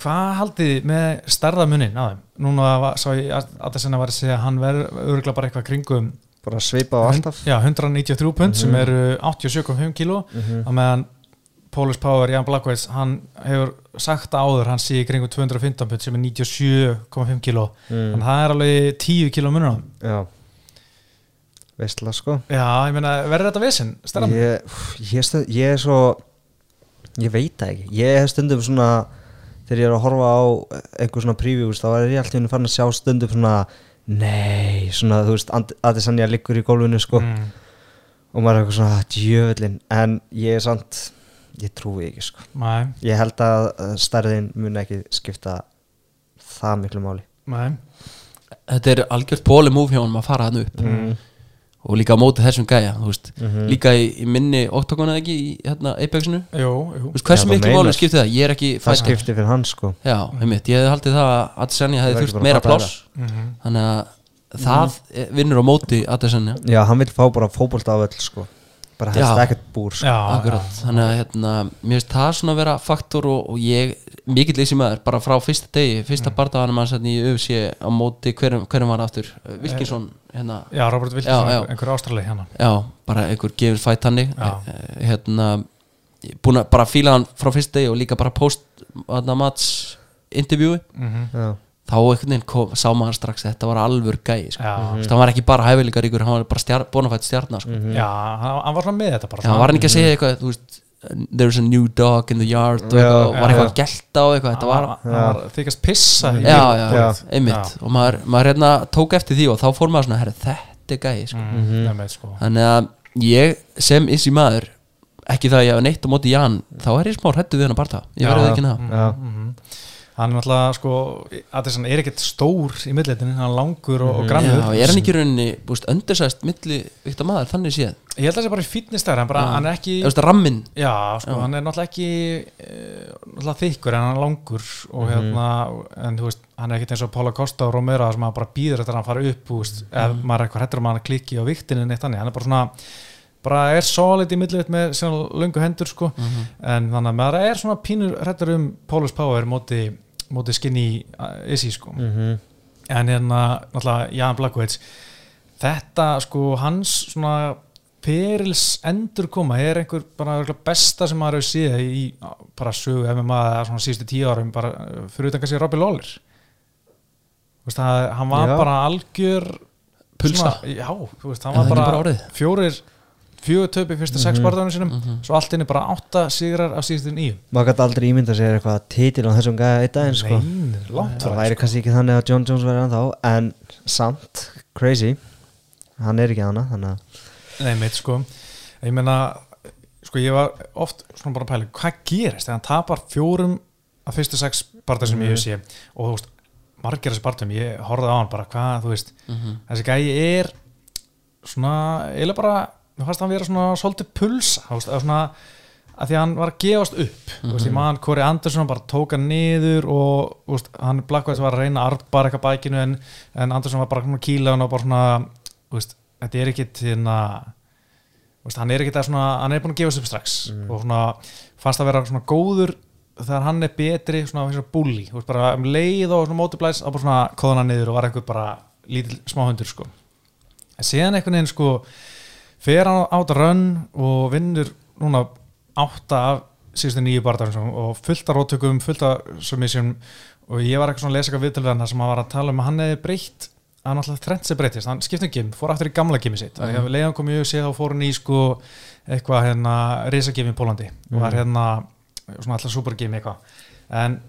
hvað haldið með stærðamunin á þeim? Núna sá ég að Adesanya var að segja að hann verður örgulega bara eitthvað kringum Bara svipa á alltaf. Já, 193 pund sem eru 87,5 kíló. Mhm. á meðan Paulus Power, Jan Blackwood hann hefur sagt áður, hann sé í kringum 215 pund sem er 97,5 kíló Mm. að það er alveg 10 kíló munur. Já Veistla sko Já, ég meina, verður þetta vissin? Ég, ég, stund, ég er svo Ég veit það ekki Ég hef stundum svona Þegar ég er að horfa á einhver svona previews þá er ég alltaf farin að sjá stundum svona nei, svona þú veist And- Adesanya liggur í gólfinu sko mm. og maður er eitthvað svona "Ah, djöfullin en ég er samt ég trúi ekki sko. Nei, ég held að stærðin mun ekki skipta það miklu máli. Nei. Þetta er algjört bóli múf hjá hann að fara hann upp. Mm. og líka á móti þessum gæja þú veist, Mhm. líka í, í minni óttakona ekki í hérna, Apexinu. Hversu miklu máli skipti það, ég er ekki það fighter. skipti fyrir hann sko. Já, einmitt, ég hefði haldið það að Adesanya hefði þurft meira pláss. Mm þannig að það eh, vinnur á móti Adesanya. Já, hann vil fá bara fótbolta á öll sko bara helst ekkert búr sko. Já, Akkurat, þannig að hérna, mér finnst það svona að vera faktor og, og ég, mikill leysi maður bara frá fyrsta degi, fyrsta mm. bardaðanum hans hérna í UFC á móti, hverjum, hverjum var aftur? Wilkinson, hérna. já Robert Wilkinson, Já, já. einhver ástrali hérna. Já, bara einhver gefur fætt hannig Já. hérna ég er búin að bara fíla hann frá fyrsta degi og líka bara post hérna, mats intervjúi. Mm já, þá einhvern veginn kom, sá maður strax að þetta var alvör gæi sko. Mm. hann var ekki bara hæfileikar ykkur, hann var bara stjar, bónafætt stjarnar sko. já hann, hann var svona með þetta bara Já, hann var ekki að segja eitthvað þú veist, there's a new dog in the yard og eitthvað, Já, var eitthvað að gelta og eitthvað þetta var, var þykast pissa í já, bílnum. já, Já. einmitt og maður, maður hérna tók eftir því og þá fór maður svona, herri, þetta er gæi sko. mm, mm. sko. þannig að ég sem issi maður ekki það að ég hafa neitt á móti Jan þá er ég smá hrættu við hann að parta ég verði ekki mm, hann er náttúrulega sko Addison er ekkert stór í millitin hann er langur og, og grannur Já, er hann ekki í rauninni, búst, öndursæst milli vikta maður, þannig séð ég held að það sé bara í fitnessstæður hann, bara, hann er ekki Þú veist, rammin já, sko, Já. hann er náttúrulega ekki eh, náttúrulega þykkur en hann er langur og Mhm. hérna, en þú veist hann er ekkert eins og Pála Costa og Romero sem að bara býður eftir að hann fara upp, þú veist, ef Mhm. maður er eitthvað hættur um að hann klikki á viktinu neitt þannig, hann er bara svona bara er solid í millivitt með síðan löngu hendur sko, Mhm. en þannig að maður er svona pínur hættur um Paulus Power móti, móti skinny uh, Izzy sko mm en hérna náttúrulega Jan Blackwitz þetta sko hans svona perils endur koma er einhver bara besta sem maður hefur séð í bara sögu MMA svona síðustu tíu árum bara uh, fyrir utan kannski Robbie Lawler veist, hann var Já. bara algjör Pulsa. svona, já, veist, hann það var bara, bara fjórir fjögur töpi fyrsta sex barðanum sinum svo allt inni bara átta sigrar af síðustu nýju maður gæti aldrei ímynda sér eitthvað titil á þessum gæða eitt daginn sko. Það væri kannski ekki þannig að John Jones verði ennþá en samt, crazy. Hann er ekki hana þannig að Nei, mitt sko. Ég meina, sko ég var oft svona bara að pæla, hvað gerist þegar hann tapar fjórum af fyrstu sex barða sem ég hef sé og þú veist, margir þessi barðum, ég horfði á hann bara hvað, þú veist, þessi gæi er svona, eiginlega bara mér fannst hann vera svona svolítið pulsa veist, svona, að því að hann var að gefast upp, þú veist, ég man Kori Andersson bara tók hann niður og veist, hann Blackwood var að reyna að arbar eitthvað bækinu en, en Andersson var bara að hann og bara svona, þetta er ekki hérna hann er ekki það svona, hann er búin að gefa sig upp strax og svona fannst að vera svona góður þegar hann er betri svona, svona veist, bara um leið og svona mótiblæs að bara svona kóðan hann niður og var einhver bara lítil smáhundur sko. En síðan einhvern veginn sko fer hann átt að rönn og vinnur núna átta af síðustu nýju barðar og fullt af róttökum, fullt af submission. Og ég var eitthvað svona að lesa eitthvað viðtölu þar sem hann var að tala um að hann hefði breytt hann alltaf trend sem breytist, hann skipti um gym fór aftur í gamla gymmi sitt, mm -hmm. leiðan kom ég og sé þá fór hann í sko eitthvað hérna risagym í Pólandi og var hérna svona alltaf supergym eitthvað. En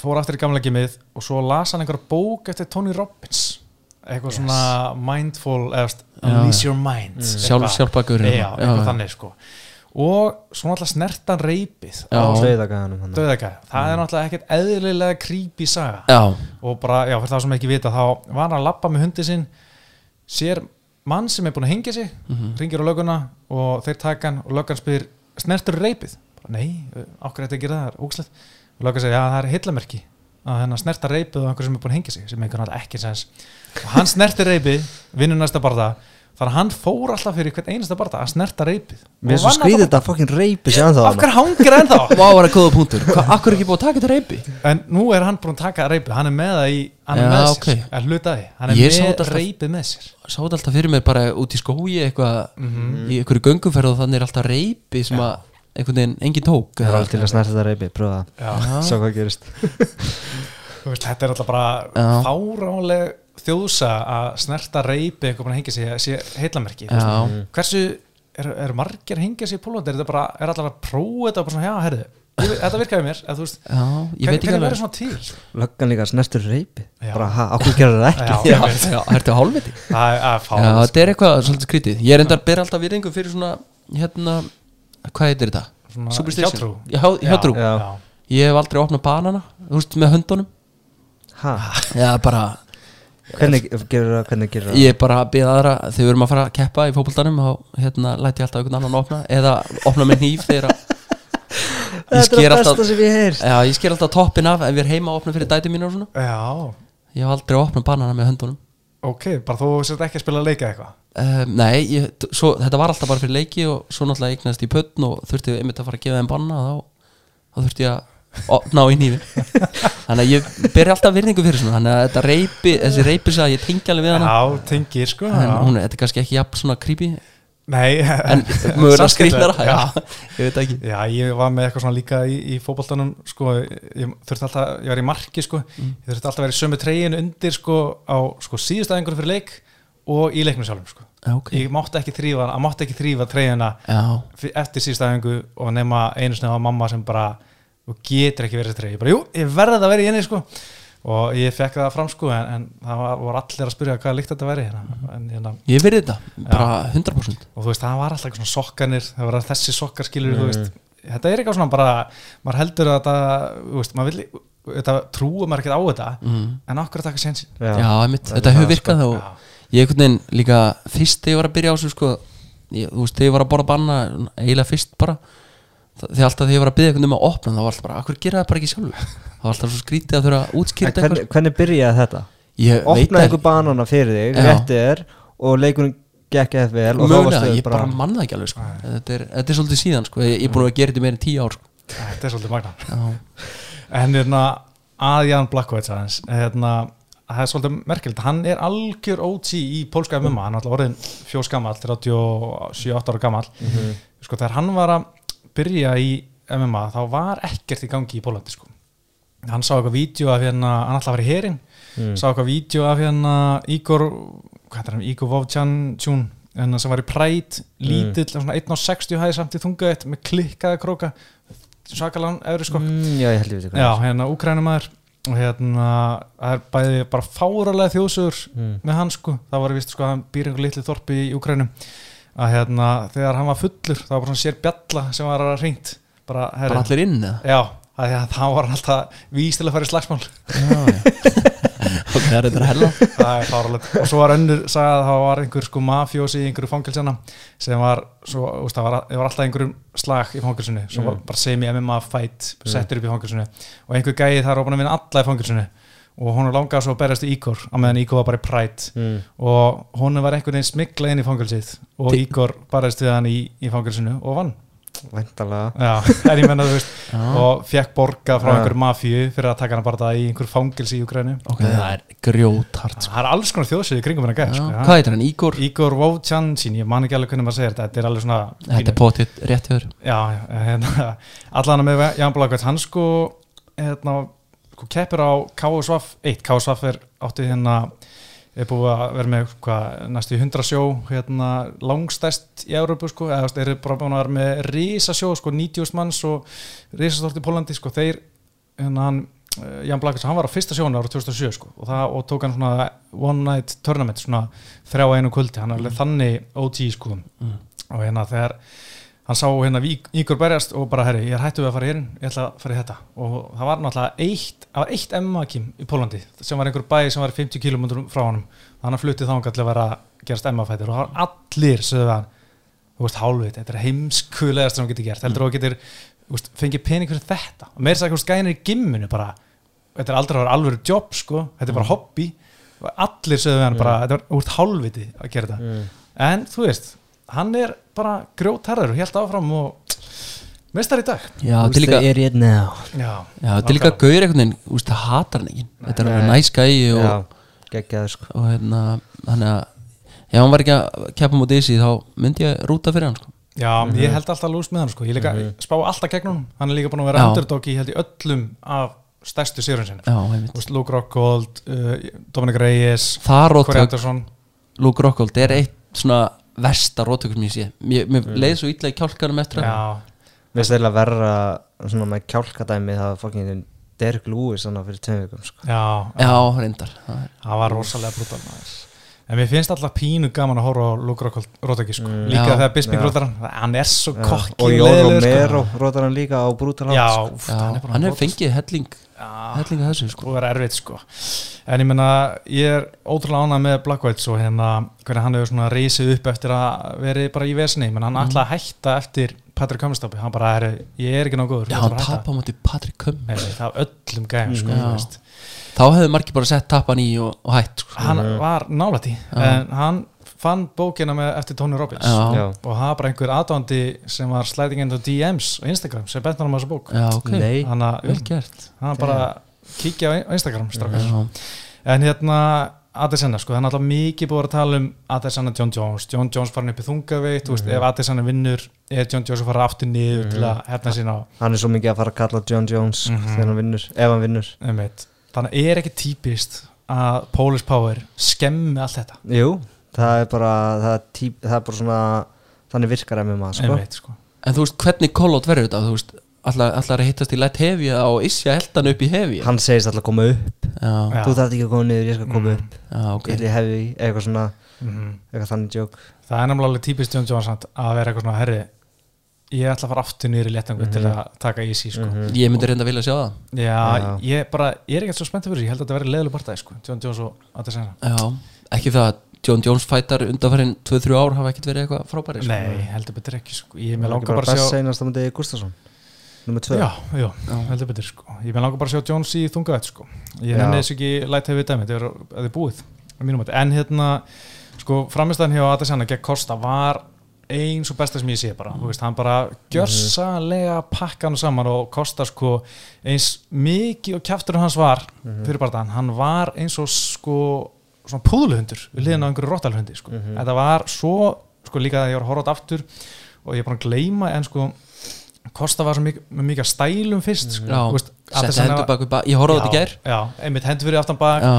fór aftur í gamla gymmið og svo las hann einhverja bók eftir Tony Robbins eitthvað Yes. svona mindful eða veist, Já, unleash your mind Sjálf, eitthvað. sjálfbakur já, eitthvað þannig sko. Og svo náttúrulega snertan reypið döðagæðanum döðagæð það er náttúrulega ekkert eðlilega creepy saga. Já, og bara, já, fyrir það sem ekki vita þá var hann að lappa með hundi sinn sér mann sem er búin að hengja sig Mhm. ringir á löguna og þeir taka hann og löggan spyr, snertur reypið? Bara, nei, okkur þetta að gera það? Er ógslegt og löggan segir, já, það er hillamerki að hennar snerta reypið og einhver sem er búin að hengja sig sem einhvern veginn ekki sens. Og hann snerti reypið, vinnur næsta barða þannig að hann fór alltaf fyrir hvern einasta barða að snerta reypið mér er svo skrýðið þetta fokkin reypi sér ennþá af hverju hangir ennþá? Vá var að góða punktur. Akkur er ekki búið að taka þetta reypi? en nú er hann búin að taka reypið hann er með það í, hann er Já, með ok. sér. Er hlutaði, hann er Ég sá með þetta alltaf- reypið með sér. Sá þetta alltaf fyrir mér bara út í skói eitthvað í einhverju gönguferð og þannig er alltaf reypi sem að einhvern veginn engin tók það er alveg til að snerta þetta reypi, pröfa Já. það sjá hvað gerist. Veist, þetta er alltaf bara fáránleg þjóðsa að snerta reypi eitthvað búin að hengja sig, sé heillamerki þú veist. Já, hversu, er, er margir að hengja sig í Pólandi, er þetta bara er allar að prófa þetta og bara svona, já, herðu, þetta virkaði mér eða, þú veist, Já, ég veit hvernig, verður svona til? Löggan líka snertur reypi. Bara, ha, okkur gerir það ekki? Já, ertu hálfviti? Það er að fá Já, þetta er eitthvað svolítið skrítið. Ég er enda að bera alltaf virðingu fyrir svona Hérna, hvað heitir þetta? Hjátrú. Já, hjá- hjátrú Já. já. Ég hef aldrei opnað banana, þú veist, með höndunum ha, Já, bara, hvernig gerir það hvernig gerir það ég er bara að byrja aðra Þegar við erum að fara að keppa í fótboltanum þá hérna læti ég alltaf einhvern annan opna Eða opna með hníf þegar að Ég sker alltaf sem ég heyr Já, ég sker alltaf toppin af ef við erum heima að opna fyrir dæti mínu og svona já, Ég hef aldrei opnað banana með höndunum ok, bara þú sért ekki að spila leika eitthvað? Um, Nei, ég, svo, þetta var alltaf bara fyrir leiki og svo náttúrulega eignast í pötn og þurfti einmitt að fara að gefa þeim banna þá, þá þurfti ég að opna á í nýfi Þannig að ég beri alltaf virðingu fyrir svona Þannig að þetta reypi, þessi reypi sig að ég tengi alveg við hana. Já, tengir sko En hún, þetta er kannski ekki jafn svona creepy nei, En mögulega já, Ég veit ekki. Já, ég var með eitthvað svona líka í, í fótboltanum sko, ég þurfti alltaf, ég var í marki sko, Mm. ég þurfti alltaf að vera í sömu treyjun undir sko á sko síðustæðingur fyrir leik og í leiknum sjálfum sko. Já, ok. Ég mátti ekki þrýfa, að mátti ekki þrýfa fi- eftir síðustæðingu og nema einu sinni var mamma sem bara, getur ekki verið þessi treyju, ég bara, jú, ég verði að vera í henni sko og ég fekk það fram sko en, en það var, voru allir að spyrja hvaða líkt þetta væri hérna, en hérna ég verði þetta Bara 100% og þú veist, það var alltaf eitthvað svona sokkanir það var þessi sokkar skilur þú veist. Þetta er eitthvað svona bara, maður heldur að þetta, þú veist, maður vil þetta trúa maður ekkert á þetta mm. en okkur að taka sensin Já, einmitt, það er þetta það, hefur virkað sko. og ég einhvern veginn líka fyrst þegar ég var að byrja á þessu sko, ég, þú veist, þegar ég var að borða banna eiginlega fyrst bara þegar alltaf þegar ég var að byrja einhvern veginn um að opna þá var alltaf bara, akkur gera það bara ekki sjálfur það var alltaf svo skrítið að þurfa að útskýra þetta hvernig, hvernig byrjaði þetta? ég opnaði einhver banana fyrir þig, Já. rétti þér og leikurinn gekk eða vel þá varstu ég bara manna það ekki alveg sko. þetta, er, þetta er svolítið síðan sko. ég, er búin að gera þetta meira en tíu ár sko. þetta er svolítið magna en hérna, að Jan Blackwood aðeins, hérna, það er svolítið merkilegt hann er algjör OG í pólska MMA, hann er alltaf orðin fjós gammal 37-8 ára gammal sko þegar hann var að byrja í MMA þá var ekkert í gangi í Pólandi sko. Hann sá eitthvað vídeo af hérna, hann að fara í herin Mm. sá eitthvað vídeo af hérna er hann, Igor Vovchanchun hérna sem var í Pride lítill, svona 1.60 hæði samt í þungaðið með klikkaða króka svakalan eðru sko. Mm, Já, já, hérna Úkrænumæður og hérna, það er bæði bara fáralega þjóðsugur Mm. með hann sko, það var vist sko hann býr einhver litli þorpi í Úkrænum að hérna, þegar hann var fullur það var svona sér bjalla sem var að reynt bara, herri, bara allir inn eða? já, að að þá var alltaf víst til að fara í slagsmál. Það er þetta hella. Það er fáralegt og svo var önnur sagði að það var einhver sko mafjósi í einhverju fangilsina sem var, svo, úst, það var, það var alltaf einhverjum slag í fangilsinu sem var bara semi-MMA fight settur upp í fangilsinu og einhver gæði þar búin að vinna alla í fangilsinu og hún langaði svo að berjast í Ígor á meðan Ígor var bara í Pride Mm. og hún var einhvern veginn smikla inn í fangilsið og Ígor barðist við hann í, í fangilsinu og vann Já, menna veist og fekk borga frá Já. einhver mafíu fyrir að taka hann bara það í einhver fangilsi í Ukrænu ok, það er grjóthart sko. það er alls konar þjóðsvið í kringum gæð Já. sko, hvað heitir hann, Ígor? Igor Vovchanchin, ég man ekki alveg hvernig maður segir þetta þetta er alveg svona þetta er potið rétt hjá þér hérna, allan með Jan Blakvært hann sko, hérna, sko keppir á KSVF 1, KSVF er átti hérna er búið að vera með hvað, næstu í 100 sjó hérna, langstæst í Európu sko, eða veist, eru bara búin að vera með risasjó, sko, 90 manns og risastort í Pólandi, sko, þeir hérna hann eh, Jan Blakvært, hann var á fyrsta sjónu ára 2007 sko, og, það, og tók hann svona one night tournament, svona þrjá einu kvöldi, hann er alveg þannig OG sko, og hérna þegar hann sá hérna Ígor berjast og bara herri, ég er hættu við að fara hérinn ég ætla að fara í þetta. Og það var náttúrulega eitt, það var eitt MMA-kim í Pólandi sem var einhver bæ sem var 50 km frá honum. Þannig að fluttið þangað til að vera að gerast MMA-fættir og það var allir sögðu hann þú veist hálfveit, þetta er heimskulegast sem hann getur gert, heldur þú að getur veist, fengið pening fyrir þetta? Og meira sækjum skænir í gimminu bara. Þetta er aldrei að vera alvöru jobb sko. Þetta er bara hobby. Og allir sögðu við hann bara, þetta var úr hálfviti að gera þetta. Mm. en þú veist, hann er bara grjótarður og helt áfram og mestar í dag. Já, er líka the idiot now? já, er líka gauður einhvern veginn, úst, það hatar hann ekki. Þetta er alveg Nei. næs gæi og, sko. og hérna, þannig að ef hann var ekki að keppa mútið þessi þá myndi ég rúta fyrir hann sko. já ég held alltaf lúst með hann sko. ég líka spá alltaf gegn honum. Hann er líka búin að vera underdog í held í öllum af stærstu sérun sinni Luke Rockhold, uh, Dominic Reyes Það Corey Anderson. Luke Rockhold, er eitt svona versta róttökur sem ég sé. Mér, mér leið svo illa í kjálkanum eftir að já, Mér finnst það verra svona með kjálkadæmi það var fucking Derek Lewis þannig fyrir tveim vikum sko. já, Já, reyndar. Það það var rosalega brútal maður en mér finnst alltaf pínu gaman að horfa á Luke Rótaki sko. Mm. líka Já. þegar Bisping Já. rótar hann er svo Já. kokki og Jón Romero rótar hann líka á Brutal House hann er bara hann hefur fengið helling Já, helling að þessu sko og er erfitt sko en ég menna, ég er ótrúlega ánað með Black White og hérna hvernig hann hefur svona reysið upp eftir að veri bara í vesni, menn hann ætlaði að hætta eftir Patrick Cummins-tappi, hann bara er ég er ekki nóg góður, Já, hann ætla að hætta. tapa á móti Patrick Cummins Nei, nei, það var öllum gæðum sko, veist. Þá hefðu margir bara sett tappan í og, og hætt sko. hann Mhm. var nálægt í en hann fann bókina með eftir Tony Robbins Já, Já. og var bara einhver aðdándi sem var sliding into DMs á Instagram sem bent hann um þessu bók já ok, Nei. hann hann bara kíkja á Instagram. Já, En hérna Adesanya, sko, það er náttúrulega mikið búið að tala um Adesanya John Jones, John Jones farin upp í þungaveitt, þú veist, ef Adesanya vinnur er John Jones að fara aftur niður til að hérna sína á hann er svo mikið að fara að kalla John Jones Mhm. þegar hann vinnur, ef hann vinnur. Þannig að er ekki típist að Polish Power skemmi allt þetta? Jú, það er bara það er, típ, það er bara svona þannig virkar MMA sko. einmitt, sko. En þú veist, hvernig call-out verður þetta? Þú veist, allar, allar að hittast í light heavy og isja heldan upp í heavy? Hann segist alltaf að koma upp. Já, þú þarf ekki að koma niður, ég skal koma Mm. upp. Já, ok. Ég er hefi, eitthvað svona mm eitthvað þannig joke. Það er alveg típist Jones samt að vera eitthvað svona, herri ég ætla að fara aftur niður í léttangu til að taka easy, sko Mhm. Ég myndi reynda að vilja sjá það Já, Já. ég bara, ég er ekki svo spenntið fyrir þessu, ég held að þetta verði leðileg partæði, sko, John Jones og Já, ekki það að John Jones fætar undanfærin 2-3 ár hafa ekkert verið eitthvað frábæri sko. Nei, heldur betur ekki, sko ég með langar bara að best sjá seinast á myndi Gustafsson nummer 2 Já, já, Já. heldur betur sko Ég með langar bara að sjá Jones í þungaðett sko Ég Já. nenni þessu ekki læt hefur dæmi Þetta er, búið að. En hérna, sko, framistæðan hjá Adesanya gegn Costa var eins og besta sem ég sé bara. Þú veist, hann bara gjörsalega pakka hann saman og Costa sko eins mikið og kjaftur hans var fyrir bara þann, hann var eins og sko svona púðluhundur við liðan á einhverju rottalhundi sko. þetta var svo, sko líka að ég var að horfa á þetta aftur og ég er bara að gleyma en sko Kosta var svo mikið, stælum fyrst sko. Já, Þú veist, hendur bak við bak Ég horfði þetta í gær. Já, einmitt hendur fyrir aftan bak. Já,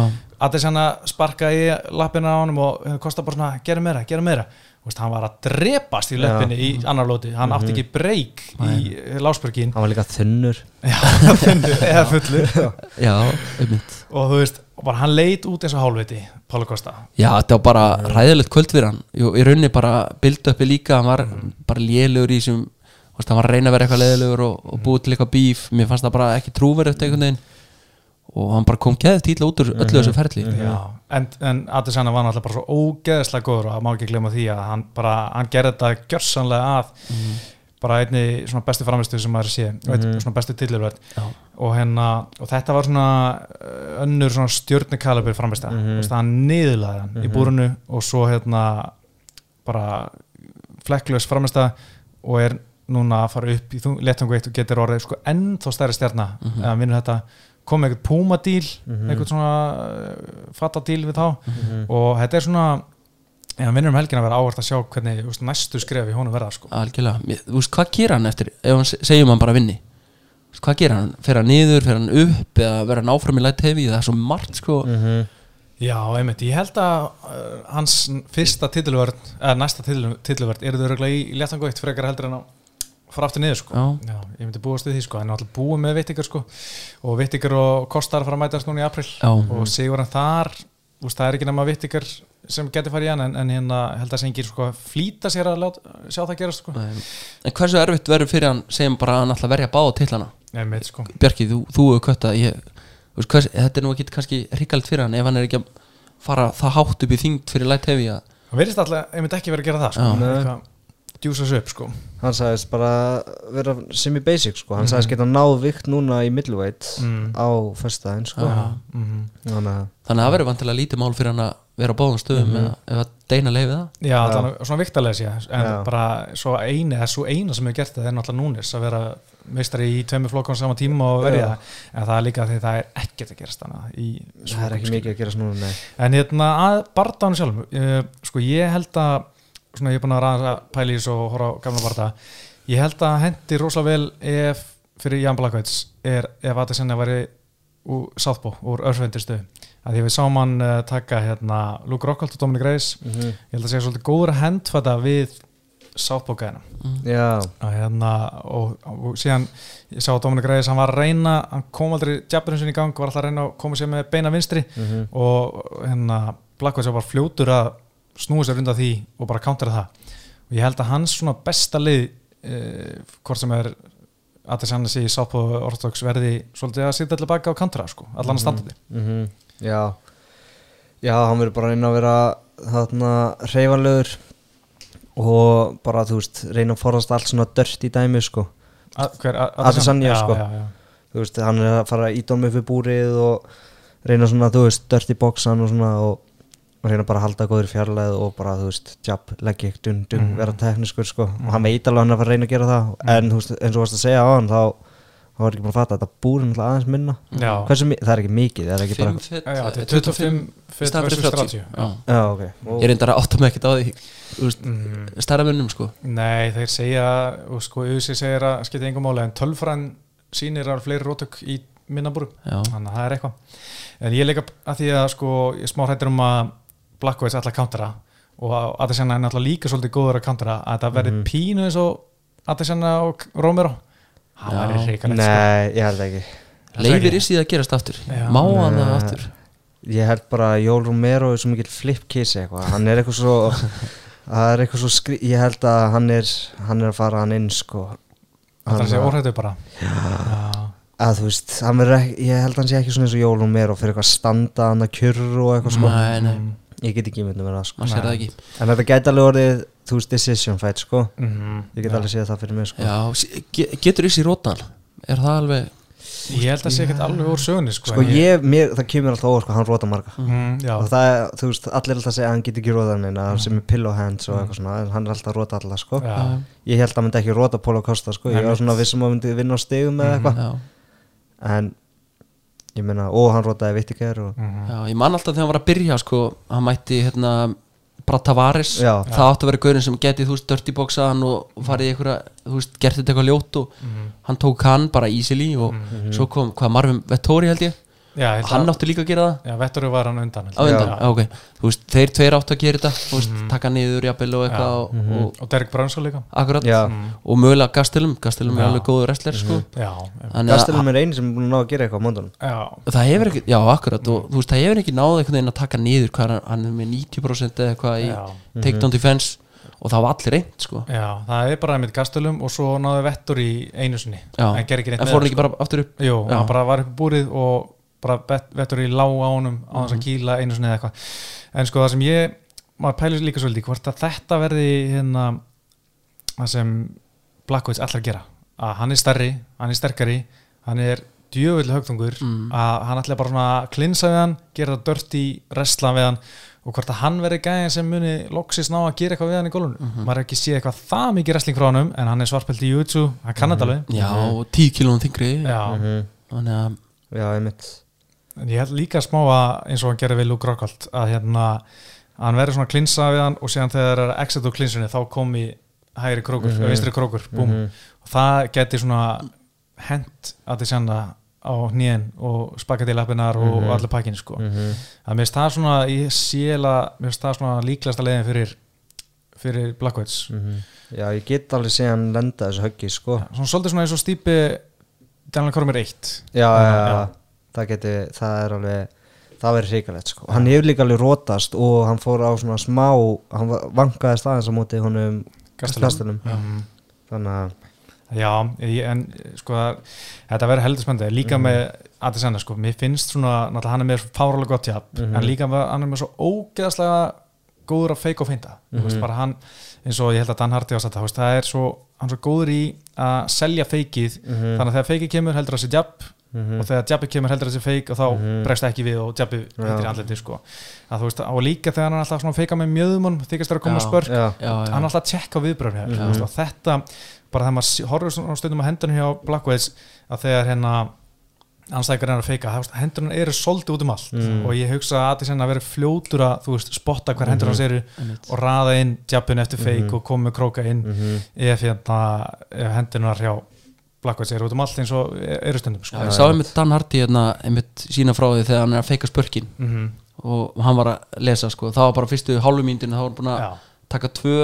Adesanya sparkaði í lappina á honum og Kosta bara svona, gera meira, gera meira veist, hann var að drepast í löppinni í annar lóti, hann átti ekki breyk í Lásbergin hann var líka þunnur. Eða fullur. Já, einmitt. Og þú veist, bara hann leit út eins og hálfviti Pála Kosta? Já, þetta var bara ræðilegt kvöld fyrir hann Jú, Í rauninni bara build uppi líka Hann var bara lélugur í veist, Hann var að reyna að vera eitthvað leðilegur og, og búið til eitthvað bíf Mér fannst það bara ekki trúverið eftir einhvern veginn Og hann bara kom geðið títla út úr öllu þessu ferli Já, en, en Adesanya var náttúrulega bara svo ógeðslega góður og það má ekki glemma því að hann bara, hann gerði þetta gjörsanlega að bara einni svona bestu framistu sem maður sé, mm -hmm. svona bestu tillurverð Já. og hérna, og þetta var svona uh, önnur svona stjórnikalabur framista, mm Mhm. -hmm. hann niðurlaði hann í búrunu og svo hérna bara flekklaus framista og er núna að fara upp í letangu eitt og getur orðið sko ennþá stærri stjarnar mm -hmm. eða vinnur þetta kom með eitthvað púma díl eitthvað svona uh, fatta díl við þá. Og þetta er svona en hann vinnur um helgin að vera áherslu að sjá hvernig þú veist, næstu skref í honum verða sko. Algjörlega, þú veist, hvað gera hann eftir Ef hann se- segjum hann bara vinni? Hvað gera hann, fer hann niður, fer hann upp Eða verður hann áfram í light heavy? Það er svo margt sko. Já, einmitt, ég held að uh, hans fyrsta tilluvörð eða næsta tilluvörð eru þau regla í léttangu eitt frekar heldur en að fara aftur niður sko. Já. ég myndi búast við því sko, hann er alltaf búið með vittingar sko. Og vittingar og kostar að fara að mætast núna í april Já. og sigur hann þar úst, það er ekki nema vittingar sem getur farið í hann en, en hérna held að sengir sko flýta sér að lát, sjá það gerast sko. En hversu erfitt verður fyrir hann Segjum bara að hann að verja báða titlana? Einmitt sko. Bjarki, þú, þú hefur kvötta ég, þú veist, hvers, Þetta er nú ekki kannski ríkald fyrir hann Ef hann er ekki að fara það hátt upp í þyngd Fyrir light heavy að hann verðist alltaf einmitt ekki verið að gera það sko, Já. Eitthvað djúsa sig upp sko hann sagðist bara vera semi-basic sko. hann sagðist geta náð vikt núna í middleweight Mm. á fyrstaðinn sko. Já. mm þannig að Þannig að það verður vantilega lítið mál fyrir hann að vera á báðum stöðum Mhm. eða, að deina leiði það Já, það er svona viktarlega sé en Já. bara svo eini, það er svo eina sem hefur gert það er náttúrulega núnis að vera meistari í tveimur flokkum saman tíma og verja Já. það en það er líka því það er ekkert að gerast þannig í það er ekki mikið að gera svona nei. En hérna að bardánu sjálf uh, sko ég held að svona ég er búin að ræða að pæla í þessu og horfa á gamla barda ég held að hendi rosalega vel ef fyrir Jan Blakvæts er ef að það senna væri úr Southpaw, úr örfendistu að því við sáum hann uh, taka hérna Luke Rockhold og Dominic Reis Mhm. ég held að segja svolítið góður að hendfata við Southpaw-gæðina Já, og, hérna, og, og síðan ég sá Dominic Reyes, hann var að reyna hann kom aldrei jabberinn sinni í gang var alltaf að reyna að koma sér með beina vinstri. Mhm. og hérna Blackwood var fljótur að snúa sér undan því og bara countera það. Og ég held að hans svona besta lið eh, hvort sem er að þess að sé Southpaw Orthodox verði svolítið að sitja allir baka á countera sko, allan að standa því mhm, já. Já, hann verður bara reyna að vera þarna hreyfanlegur og bara, þú veist, reyna að forðast allt svona dört í dæmi, sko. Adesanya, sko. já, já. þú veist, hann er að fara í dómi fyrir búrið og reyna svona, þú veist, dört í bóksan og svona og, og reyna bara að halda góður fjarlæð og bara, þú veist, jab, leggja dun, dun, Mhm. vera tekniskur, sko. Og hann veit alveg hann er að fara að reyna að gera það. En, þú veist, eins og varst að segja á hann, þá þá var ekki búin að fatta að þetta alltaf aðeins minna. Hversu, það er ekki mikið, það er ekki bara 5 fett Já, já, þetta er 25 fet staðan fyrir versus 30 30 Já. Já, ok. Og, ég reyndar að átta mig ekkert á því stærra munum sko. Nei, þeir segja og sko, auðvitað segir að skipta engum máli en tölfræn sýnir að fleiri rótök í minnabúrum, Já. þannig að það er eitthvað. En ég leika að því að sko ég smá hrættur um að Blackwoods ætla að countera og Adesanya er náttúrulega líka svolítið góður að countera að það verði pínu eins og Adesanya og Romero. Það Já. væri hreikalegt sko. Nei, ég held ekki. Leifir í síðan að gerast aftur? Já. má hann það aftur? Ég held bara að Jól Romero er svo mikill flipkiss eitthvað. Hann er eitthvað svo er eitthvað svo skri Ég held að hann er Hann er að fara hann inn sko. Það er að segja óhrættur bara. Já. að þú veist verður ekki, Ég held að hann sé ekki svona eins og Jól Romero Fyrir eitthvað að standa hann að kjurr og eitthvað sko. Nei, nei, Mm, Ég get ekki myndið með það sko. Það En þetta gæti alveg orðið Þú veist decision fight sko. Mhm, Ég get já. alveg séð það fyrir mig sko. Já, sí- ge- getur þessi rótan er það alveg ég held að sé ekkert alveg úr sögunni sko, Sko ég, mér, það kemur alltaf óvart sko Hann róta marga. Mm, já, og það er, þú veist, allir alltaf að segja að hann get ekki róða hann eina, sem er pillow hands og eitthvað svona en hann er alltaf að róta alla, sko. Já, ég held að hann myndi ekki róta Póla Kosta, sko. Ég var svona vissum að hann myndi vinna á stegum eða eitthvað, já, en ég meina, og hann rótaði vittiker og mhm. já, ég man alltaf þegar hann var að byrja sko, hann mætti hérna Já. það átti að vera gaurin sem geti þú veist, dirty boxa hann og farið einhverja, þú veist, gert þetta eitthvað ljót og Mhm. hann tók hann bara easily og svo kom, hvað, Marvin Vettori held ég já, hann átti líka að gera það? Já, Vettur var hann undan undan, Já. já. ok. Þú veist, þeir tveir áttu að gera þetta þú veist, taka niður jafnvel og eitthvað og, og og Derek Brunson líka. Akkurat, Já. og mögulega Gastelum. Gastelum er alveg góður wrestler sko. Að- Gastelum er eini sem er búin að ná að gera eitthvað á móndunum já, það hefur ekki, já akkurat. Og þú veist, það hefur ekki náð einhvern veginn að taka niður hvað er, hann er með 90% eða eitthvað í Já. takedown defense. Og það var allir reynd sko. Já, það er bara með gastelum og svo náðu Vettur í einu sinni. Já, en gerði ekki neitt en með fór hann það, ekki bara aftur upp? Já. hann bara var upp búrið og bara Vettur í lá á honum á Mhm. þess að kýla einu sinni eða eitthvað en sko það sem ég, maður pælir líka svolítið hvort að þetta verði hérna það sem Blackwoods ætlar að gera að hann er stærri, hann er sterkari hann er djöfull högtungur Mm. að hann ætla bara svona að klinsa við hann gera það dört í resla við hann og hvort að hann verði gæðin sem muni loksis ná að gera eitthvað við hann í gólunum Mhm. maður er ekki séð eitthvað það mikið wrestling frá honum en hann er svarpelt í YouTube, hann kann þetta alveg já, og 10 kilónum þingri já, Mhm. þannig að Já, einmitt en ég held líka smá að eins og hann gerir við Luke Rockhold að hérna, að hann verður svona klinsa við hann og síðan þegar það er exit úr klinsunni þá komi hægri krókur, Mhm. vinstri krókur búm, Mhm. og það geti svona hent að þið sjanna á hnén og spagetti lappinar og Mhm. allir pakkinni sko Mhm. að mér það svona ég séla, mér það svona líklasta leiðin fyrir fyrir Blackwoods Mhm. Já, ég get alveg sé hann lenda þessu höggi, sko svona svolítið svona eins og stýpi Daniel Cormier 1 Já, já, já, Já. Það geti, það er alveg það verður hrikalegt sko. Hann hefur líka alveg rótast og hann fór á svona smá hann vankaði staðins á móti honum Gastelum Mhm. þannig að Já, en sko þetta verður heldur spennandi. Líka með Adesanya sko, mér finnst svona náttúrulega hann er með fáralega gott jafn Mhm. en líka með, hann er með svo ógeðslega góður að feika og feinta. Mm veist, bara hann, eins og ég held að Dan Hardy ásætta það er svo, hann er svo góður í að selja feikið, Mhm. þannig að þegar feikið kemur heldur það sé jab Mhm. og þegar jabbi kemur heldur það sé feik og þá Mhm. bregst það ekki við og jabbi Já. heitir andliti sko að, þú veist, og líka þegar hann er alltaf feika með mjöðum þykast þér að koma Já. spörk já, já, já, hann er alltaf tjekka Mhm. mm og þetta, bara þegar maður á stundum á hendunum hjá Blackwoods að þegar hérna anstækjar er að feika, það- hendurinn eru svolítið út um allt Mm. og ég hugsa að Addison að vera fljótur að, þú veist, spotta hver hendur hans eru einmitt. og raða inn jabbin eftir feik Mhm. og koma með króka inn Mhm. ef hérna, ef hendunar hjá Blackwoods eru út um allt eins og eru stundum sko. Já, ég sá einmitt Dan Hardy hérna, einmitt sína frá því þegar hann er að feika spörkin Mhm. og hann var að lesa sko, það var bara fyrstu hálfu mínutin þá var hann búin að taka tvö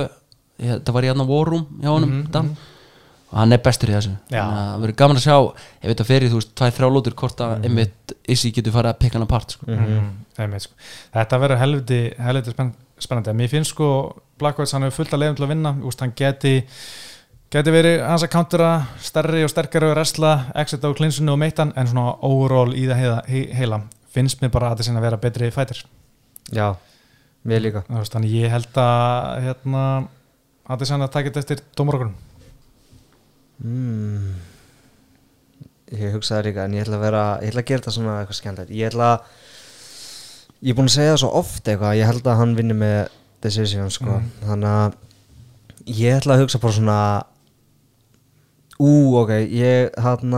ég, það var í annan War Room hjá honum Mhm, Dan, og hann er bestur í þessu Já. þannig að það verður gaman að sjá ef þetta fer í þú veist, tvæ þrjá lótur hvort að einmitt Issi getur farið að pikka hann apart sko. mm. einmitt, sko. þetta verður helviti, helviti spenn, spennandi mér finnst sko Blackwoods hann hefur fullt að leiðum til að vinna Úst, hann geti geti verið hans að countera stærri og sterkari og resla exit á klinsunu og meittan en svona overall í það heila, he, heila finnst mér bara að þetta sinna að vera betri fætir Já, mér líka þannig ég held að hérna að þetta sinna að taka þetta eftir dómarokkunum mm. Ég hugsaði líka en ég ætla að vera, ég ætla að gera þetta svona eitthvað skemmtilegt Ég ætla að Ég er búin að segja það svo oft eitthvað Ég held að hann vinni með decision sko. Mhm. Þannig að Ég ætla að hugsa bara svona Ú, ok Ég hann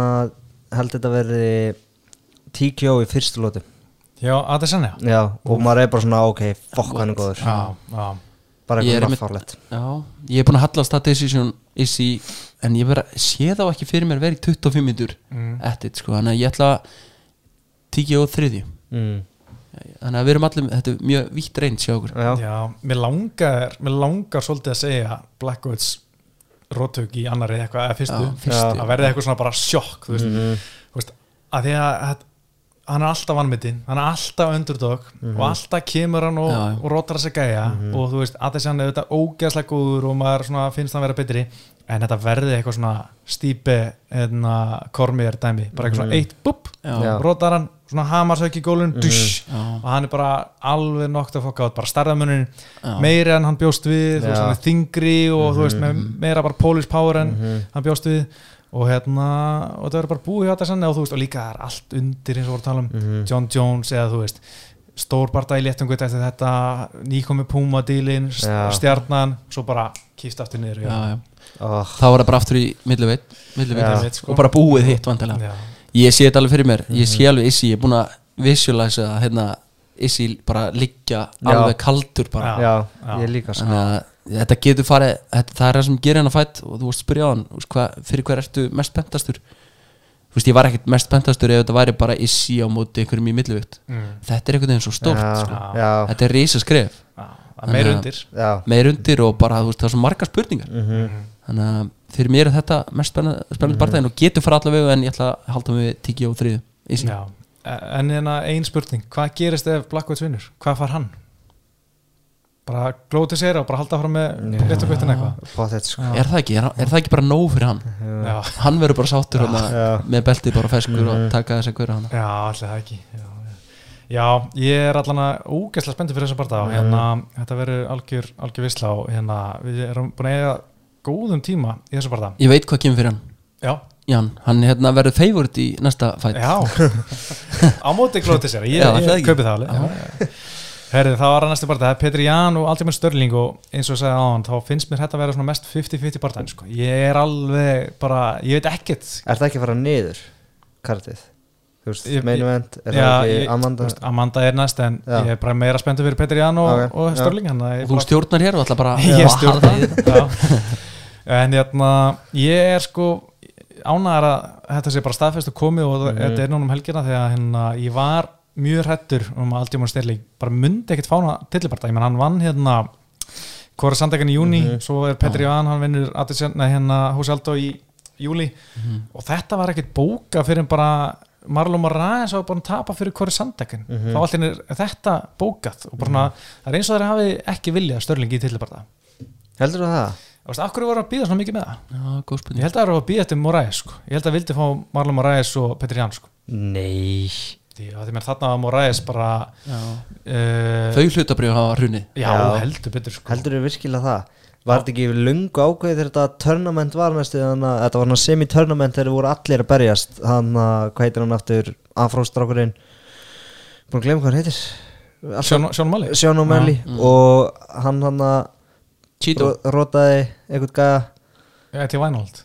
held þetta verði TKO í fyrstu lótu já, að þetta sinna Já, og maður er bara svona ok, fokk hann er góður. Já, já, Bara er eitthvað einmitt- farlegt Já, ég er búin að hallast að decision Issi, en ég vera, sé þá ekki fyrir mér verið 25 minnur mm. eftir, sko, þannig að ég ætla að og þriðju. Mm. þannig að við erum allir, þetta er mjög vítt reynd sjá okkur. Já, Já, mér langar, mér langar svolítið að segja Blackwoods rótök í annari eitthvað, eða fyrstu, Já, fyrstu. að verði eitthvað svona bara sjokk þú veist, Mhm. þú veist að því að að- hann er alltaf vannmitinn, hann er alltaf underdog og alltaf kemur hann og, og rótar að segja gæja og þú veist, að þessi hann er þetta ógeðslega góður og maður svona finnst hann vera betri en þetta verði eitthvað svona hérna, kormiðar dæmi bara eitthvað svona eitt, búp, rótar hann svona hamarsök í gólun, Já. og hann er bara alveg nokt að fokka át bara starðamunin, Já. meiri en hann bjóst við þú veist, Já. hann er þingri og þú veist, með, meira bara polish power en hann bjóst við og hérna, og það verður bara búið hjá þetta sann og þú veist, og líka það er allt undir eins og voru að tala um John Jones eða þú veist stór barða í léttungut eftir þetta nýkomi Puma dílin, Já. stjarnan svo bara kýft aftur niður Já, já. oh, þá var það bara aftur í Já. Milliveit, sko. og bara búið hitt vantilega Já. Ég sé þetta alveg fyrir mér, ég sé alveg Issi ég er búin að visualize að hérna, Issi bara liggja alveg kaldur bara. Já. já, ég líka sko. þannig að þetta getur farið þetta, það er það sem gerir hann að fætt og þú vorst að spyrja á hann þú veist, hvað, fyrir hver ertu mest pentastur þú veist ég var ekkert mest pentastur ef þetta væri bara Issi á móti einhverjum í millivikt Mm. þetta er einhvern veginn svo stórt já, sko. já, þetta er risa skref Já, það er meir Þannig að- undir. Já, meir undir og bara þú veist, það er svo margar spurningar. Mhm, þannig að fyrir mér er þetta mest spennandi, mm. og getur fara allavega en ég ætla að halda mig við tíki og þriðu. Já. en hérna ein spurning. Hvað gerist ef Blackwoods vinnur? hvað far hann? bara glóti sér og bara halda fram með léttuguttin eitthvað. pottet sko. Er, það ekki, er, er það ekki bara nóg fyrir hann? Já, hann verður bara Já. með beltið bara feskur og taka þess að hverja hann já allir það ekki. Já, já. já, ég er allan að ógeðslega spenntið fyrir þessum barða og hérna, þetta verður algjör, algjör visla og hérna, við erum búin að eiga góðum tíma í þessum barða ég veit hvað kemur fyrir hann. Já, Jan, hann hérna, verður favorit í næsta fætt já. Á móti glóti sér, ég, Já, það er ég kaupi það alveg. Já. Herri, það var að næstu barða, það er Petri Ján og Aldimur Störling og eins og ég sagði á hann, þá finnst mér þetta að vera mest 50-50 barðan, sko. ég er alveg bara, ég veit ekkert. Er það ekki að fara niður kartið? Þú veist, Ég- meinu vend Er Já, það ekki Amanda? veist, Amanda er næst en Já. ég er bara meira spenntur fyrir Petri Ján og, Ok, og. Störling og þú stjórnar hér og ætla bara ég að en hérna ég er sko ánægðar að þetta sé bara staðfest og komið og Mhm. þetta er núna um helgina þegar hérna, ég var mjög hrættur um að Aldimur Sterling bara myndi ekkert fána tilliparta ég menn hann vann hérna hvora sandækan í júni, Mhm. svo er Petri Ján hann vinnur hérna Húsi Aldó í júli og þetta var ekkert bóka fyrir bara Marlon Moraes var bara að tapa fyrir hvori sandækin Mhm. þá allt er þetta bókað og bara svona, það er eins og þeir hafi ekki viljað Störling í tilliparta Heldur þú það? Þú veist, hverju voru að býða svona mikið með það? Já, góð Ég spurning held að það eru að býða eftir Moraes sko. Ég held að vildi fá Marlon Moraes og Petri Ján sko. Nei Því að því mér þarna var Moraes bara Já. uh, þau hlutabrið hafa hrunið Já, Já. heldur betur sko. Heldur þú virkilega það? Var þetta ekki löngu ákveðið þegar þetta tournament var næstu þannig að þetta var hann semi-tournament þegar voru allir að berjast hann að, hvað heitir hann aftur afróstrákurinn búin að glemma hvað hann heitir Sjón, O'Malley mm. og hann hann að Cheeto rótaði eitthvað gæða Já, til Vænald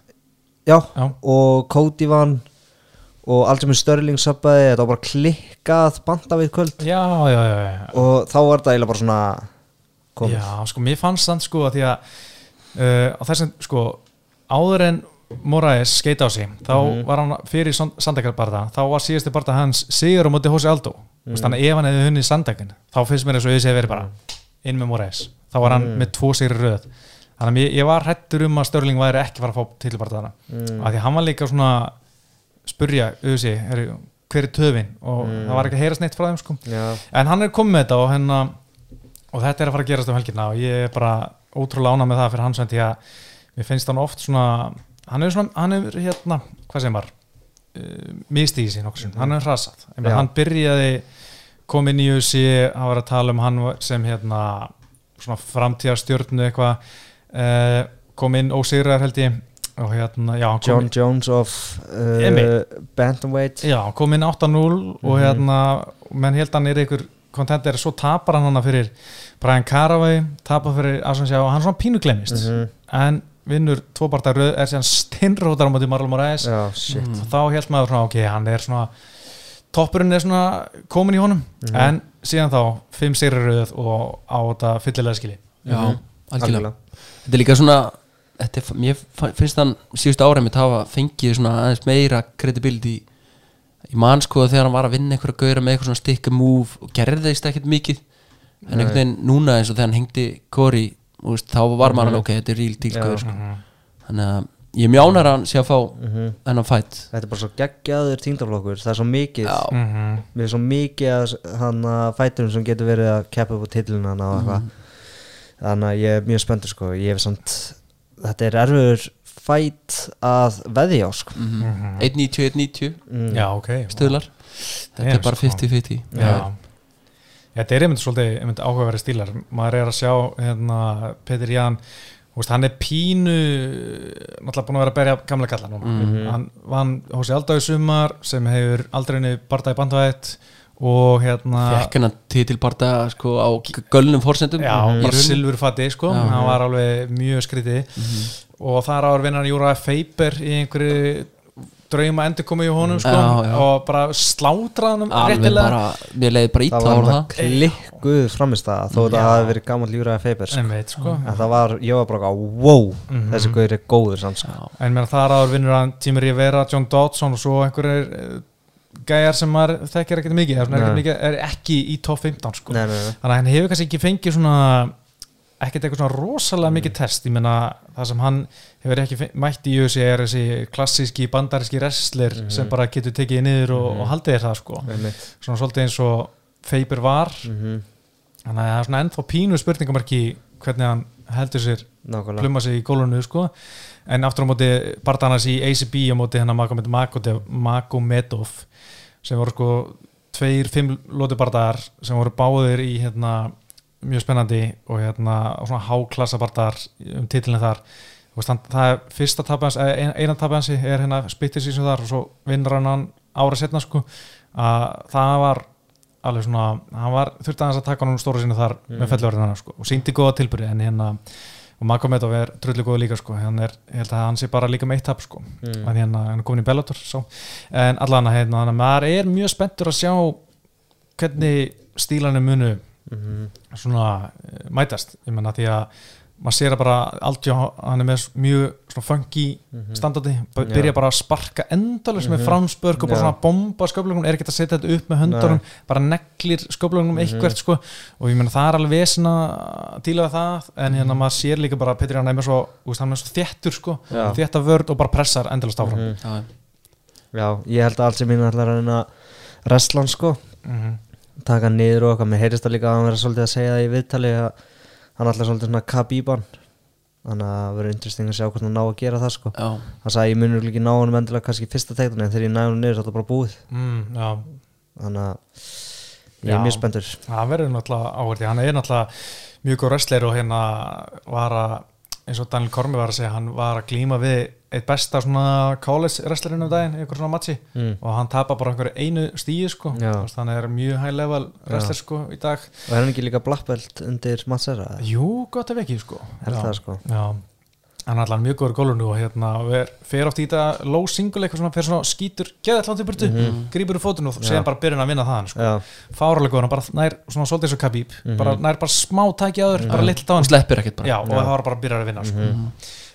já, Já, og Cody vann og allt sem er Störling söppaði þetta var bara klikkað banda við kvöld. Já, já, já, já. og þá var þetta eiginlega bara svona komið. Já, sko, mér fannst þann sko að því að uh, á þessum, sko, áður en Moraes skeita á sig, þá Mhm. var hann fyrir Sandækarbarða, þá var síðasti barða hans Sigur á móti Hósi Aldó mm. þannig að ef hann hefði hunnið Sandækin þá finnst mér eins og ég sé verið bara inn með Moraes, þá var hann Mhm. með tvo sigri röð þannig að ég, ég var hrættur um að Störling væri ekki fara að fá titilbartana mm. af því hann var líka svona spurja, auðvitað, hver er töfin og Mm. það var ekki að heyrast neitt frá þeim sko. En hann er komið með þetta og, hennar, og þetta er að fara að gerast um helgina og ég er bara ótrúlega ánað með það fyrir hans því að mér finnst hann oft svona hann er svona, hann er hérna hvað sem var, uh, misti í sín hann er hrasað, hann byrjaði kom inn í USA, hann var að tala um hann sem hérna svona framtíðarstjörnu eitthvað uh, kom inn ósigrar held ég og hérna, já, hann John Jones of uh. Bantamweight Já, hann kom inn 8-0 og Mhm. hérna, menn held hann er einhver kontender, svo tapar hann hana fyrir Brian Caraway, tapar fyrir Asansjá og hann svona pínu glemist Mhm. en vinnur tvobarta röð, er síðan steinrótar á móti Marlon Moraes Já, shit og þá held maður svona, ok, hann er svona toppurinn er svona komin í honum Mhm. en síðan þá, fimm sigri röð og á þetta fyllilega skili Já, Mhm. algjörlega. Þetta er líka svona þetta er, Mér finnst hann síðustu árið mitt hafa fengið svona aðeins meira credibility í mann sko þegar hann var að vinna einhverja gauðra með eitthvað svona stikka move og gerðist ekkert mikið. En einhvern veginn núna eins og þegar hann hengdi Kori þá var maður alveg ok, þetta er real deal gauður sko. þannig að ég er mjánar að hann sé að fá Mhm. þennan fætt Þetta er bara svo geggjaður tíndaflokkur Það er svo mikið. Mm -hmm. Mér er svo mikið að hann að fæturum sem getur verið að keppa upp á titluna og eitthvað. Þannig að ég er mjög spenntur sko. Ég hef samt Þetta er erfiður fæt að veðja á sko. Mm Mhm. 1.90, 1.90 mm. Já, ok. Stuðlar. Þetta er bara sko. 50-50 Já. Já, þetta er einmitt svolítið einmitt áhugaverið stílar. Maður er að sjá hérna, Petur Ján veist, hann er pínu náttúrulega búin að vera að berja gamla kalla núna Mhm. hann vann hósi Aldag í sumar sem hefur aldrei barndað í bandvætt og hérna fekk hennar titilbarta sko á gölnum fórsendum já, í bara rauninni. silfurfatti sko, hann var alveg mjög skrítið Mhm. og þar áður vinnar hann Júra Feiber í einhverju drauma endur komið í honum sko, Já, já. og bara alveg réttilega bara, mér leiði bara Það ítla var það að klikkuð framist það Þó Já. hafi verið gammal lífræði feiber sko. en sko En það var, ég var bara á wow Mhm. Þessi gauður er góður samt sko. En mér þar áður vinnur hann Tímur Rivera, John Dodson og svo einhverjir uh, gæjar sem maður þekkir ekkert mikið, er, er ekki í top 15 sko. Nei, nei, nei þannig að hann hefur kannski ekki fengið svona ekkert eitthvað svona rosalega mikið test ég meina það sem hann hefur ekki mætt í USA er þessi klassíski bandaríski wrestler Mhm. sem bara getur tekið niður og, Mhm. og haldið þér það sko svona svolítið eins og Faber var Mhm. þannig að það er svona ennþá pínu spurningamarki hvernig hann heldur sér Nákvæmlega pluma sig í gólunu sko. en aftur á móti bardanas í ACB á móti hennar Magomedov sem voru sko tveir, fimm lótubardar sem voru báðir í hérna mjög spennandi og hérna svona háklassa bardar um titilin þar veist, hann, það er fyrsta tapans ein, eina tapansi er hérna spittir síðan þar og svo vinnur hann ára setna sko að það var alveg svona, hann var þurfti aðeins að taka hann stóra sínu þar Mm. með fellurinn sko og síndi góða tilbyrði en hérna og Magomedov er trullu góða líka sko hann er, ég held að hann sé bara líka með eitt tap sko Mm. að hérna, hann er komin í Bellator svo. en allan að hérna, maður er mjög spenntur að sjá hvernig stílanum munu Mhm. svona eh, mætast, ég menna því að maður sér að bara Aldjó, hann er með mjög svona funky Mhm. standandi, b- Já. byrja bara að sparka endalus með Mhm. framspörk og bara Já. svona bomba sköflunum, er ekki að setja þetta upp með höndunum, bara neglir sköflunum Mhm. eitthvert sko og ég menna það er alveg vesina að díla við það, en hérna maður sér líka bara að Petri hann er með svo, hann er svo þéttur sko, Já. þétta vörd og bara pressar endalast áfram Mhm. Já, Já, ég held að allt sem mín ætlar að reyna Restlan sko Mhm. Taka niður og okkar, mér heyrist það líka að hann verið svolítið að segja það í viðtali að hann ætlar svolítið svona kabíban þannig að það verður interesting að sjá hvort hann ná að gera það sko. Já, hann sagði ég munur ekki ná hann endilega kannski fyrsta teiktunni en þegar ég næði hann niður þá er það bara búið. Mm, þannig að ég er mjög spenntur. Það verður náttúrulega áhverði hann er náttúrulega mjög góð wrestler og hérna var að eins og Daniel Kormi var að segja hann var að glíma við eitt besta svona college wrestlerinn um daginn, einhver svona matchi. Mm. og hann tapar bara einhverju einu stíi sko. Þú veist, hann er mjög high level wrestler sko í dag. Og er hann ekki líka blackbelt undir Matsera? Jú, gott ef ekki sko. Held það sko. Já, hann er allan mjög góður í gólunu og hérna og er, fer oft í þetta low single eitthvað svona, fer svona skítur, geða alltaf til burtu Mhm. grípur í fótinn og Já. séðan bara byrjun að vinna það hann sko. já, fáralega góður, hann bara nær svona svolítið eins og Khabib Mhm. bara nær bara smá þur, bara lill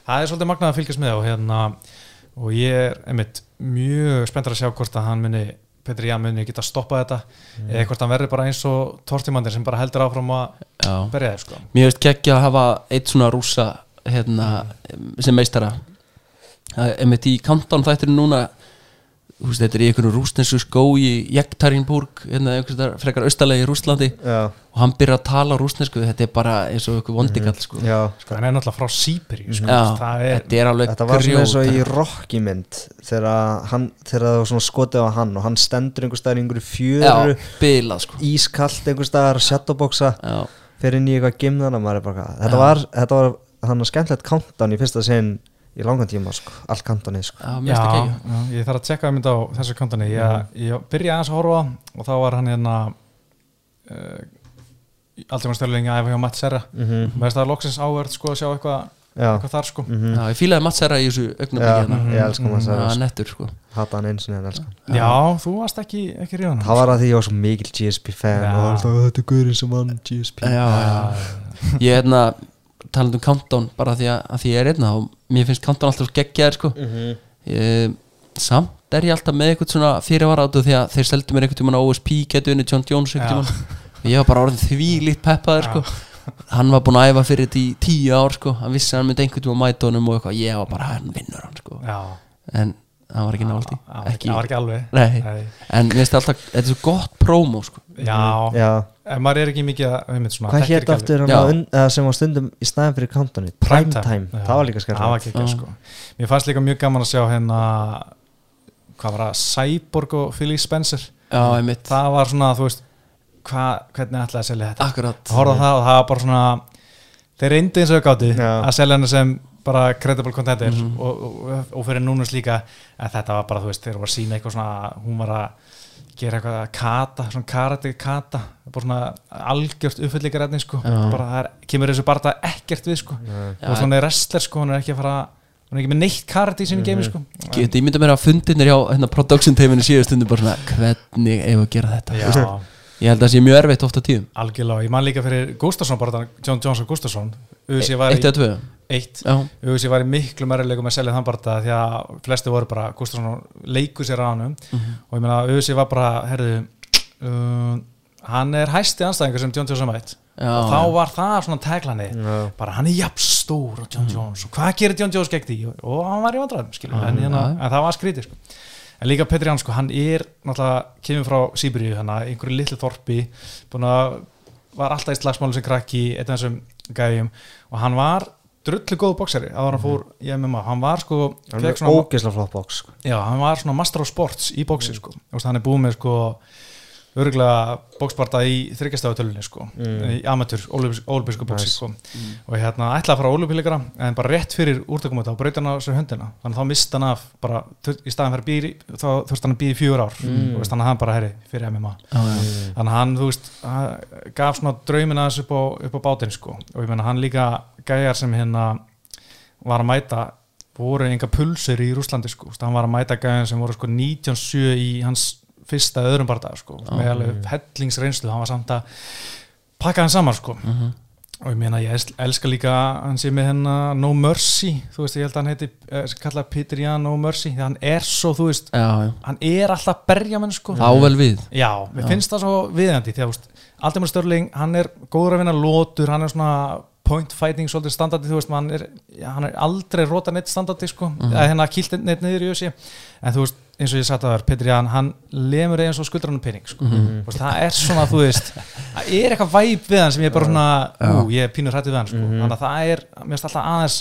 það er svolítið magnað að fylgjast með og hérna og ég er einmitt mjög spenntur að sjá hvort að hann muni Petri Jan muni geta stoppað þetta eða hvort hann verður bara eins og Tortimandir sem bara heldur áfram að berja þér sko. mér veist geggja að hafa eitt svona rúsa hérna, sem meistara. Einmitt í countdown þættinu núna veist, þetta er í einhvern rústensku skó í Jektarinburg, hérna einhvers þar frekar austalegi í Rússlandi. Já, og hann byrjar að tala rústensku, þetta er bara eins og einhver vondikall sko. já. Sko, hann er náttúrulega frá Sýberi sko. Er, þetta er alveg Þetta var svona eins og í grjót Rocky mynd þegar hann, þegar það var svona skotið á hann og hann stendur einhver staðar í einhverju fjöru Já, bilað sko. ískallt einhver staðar að shadowboxa fyrir inn í eitthvað gimðana maður er bara hvað þetta var, þetta var hann að skemmtilegt countdown í fyrsta sinn í langan tíma sko, allt countdownið sko. Já, já, já, ég þarf að tjekka um þetta á þessu kontani ég, ég byrja aðeins að horfa og þá var hann hérna uh, aldrei maður stjórnlega að æfa hjá Matt Serra. Mm -hmm. mér finnst það loksins áverð sko að sjá eitthvað Já, eitthvað þar sko. Mm Já, ég fílaði Mats Serra í þessu augnum já hérna. ég elska maður að Það segja er nettur sko. Hata hann eins og hann elska hann. já, þú varst ekki, ekki ríðan það var að því ég var svo mikil GSP fan Já. og alltaf þetta er guðurinn sem hann GSP Já, já. Ég er hérna talandi um countdown bara því að, að því ég er einna og mér finnst countdown alltaf svo geggjaðir sko. Mhm. ég, Samt er ég alltaf með eitthvað svona fyrirvara áttu því að þeir seldu mér einhvern tímann á OSP getu unni John Jones og ég var bara orðin því lít peppaður sko. Hann var búinn að æfa fyrir þetta í tíu ár sko. Hann vissi að hann myndi einhvern tímann mæta honum og eitthvað. Ég var bara, hann vinnur hann sko. En hann var ekki nált í það var ekki, það var ekki alveg. Nei, en mér finnst alltaf, þetta er svo gott prómó sko. Já, Já, ef maður er ekki mikið að einmitt svona, hvað hétt aftur sem var stundum í snæðin fyrir countdownið Primetime, það var líka það ekki Já. sko. Mér fannst líka mjög gaman að sjá hérna hvað var það, Cyborg og Philly Spencer. Já, einmitt. Það var svona, þú veist hva, hvernig ætlaði að selja þetta? Akkurat. Að horfa það og það var bara svona þeir reyndi eins og Já. að selja henni sem bara credible contender Mhm. og, og, og fyrir núnus líka en þetta var bara, þú veist, þeir voru að sína eitthvað svona hún var að gera eitthvað að kata, svona karate kata bara svona algjört uppfyllingar efni sko, Já. bara það er, kemur þessu bara ekkert við sko, og svona er wrestler sko, hún er ekki að fara hún er ekki með neitt karate í sinni Mhm. geimi sko Geti, ég myndi mér að fundinir hjá hérna, production teiminu síðust stundum bara svona hvernig eigum við að gera þetta Já, Ég held að það sé mjög erfitt ofta tíðum. Algjörlega, ég man líka fyrir Gustafsson bara, John Johnson Gustafsson. Eitt eða tvö. Eitt. Já, UFC var í miklu mærleikum að selja þann barða því að flesti voru bara Gustafsson leiku sér á hann og ég meina UFC var bara, herðu uh, hann er hæsti anstæðingur sem John Johnson mætt. Og þá var það svona taglani Já. bara hann er jafn stór og John Jones og hvað gerir John Jones gegn því? Og, og hann var í vandræðum skilur, en, hérna, en það var skrítið sko. En líka Petri Ján sko, hann er náttúrulega kemur frá Sýbríu hann einhverju litlu þorpi búin að var alltaf í slagsmálu sem krakki af þessum gæjum og hann var drullu góð bóksari að hann fór í MMA hann var sko hann svona, ógeðslega flott box sko. já, hann var svona master of sports í bóksi sko. Þú veist, hann er búið með sko örgulega bóksparta í þryggjastafutölunni sko, Mm. í amateur ólubísku bóksi Nice. sko. og hérna ætlaði að fara á ólubíleikara en bara rétt fyrir úrtökum þá braut hann á sér höndina þannig að þá misti hann af bara, í staðan fyrir býri þá þurfti hann að býja í fjögur ár Mm. og veist, þannig að hann bara herri fyrir MMA já, já. þannig að hann, þú veist, hann gaf svona draumin aðeins upp á, upp á bátinn sko. og ég meina hann líka gæjar sem hérna var að mæta voru enga pulsur í Rúslandi sko. Hann var að mæta gæjar sem voru sko 1907 í hans fyrsta öðrum barða sko. með alveg hellingsreynslu hann var samt að pakka hann saman sko. Mhm. og ég meina ég els- elska líka hann sé með hennar No Mercy þú veist, ég held að hann heiti eh, kallað Peter Jan No Mercy, því hann er svo þú veist, já, já. hann er alltaf berja menn sko. Ável við Já, mér Já. finnst það svo viðandi því að Aldemar Störling, hann er góður að vinna lótur, hann er svona point fighting svolítið standardi, þú veist, hann er, hann er aldrei rota neitt standardi, sko Mhm. eða hérna kýlt neitt niður í össi en þú veist, eins og ég satt að það er, Petri Jan, hann lemur eins og skuldrann um pening, sko Mhm. Þú veist, það er svona, þú veist það er eitthvað væp við hann sem ég er bara svona ú, ég er pínur hrættið við hann, sko Mhm. þannig að það er, mér finnst alltaf aðeins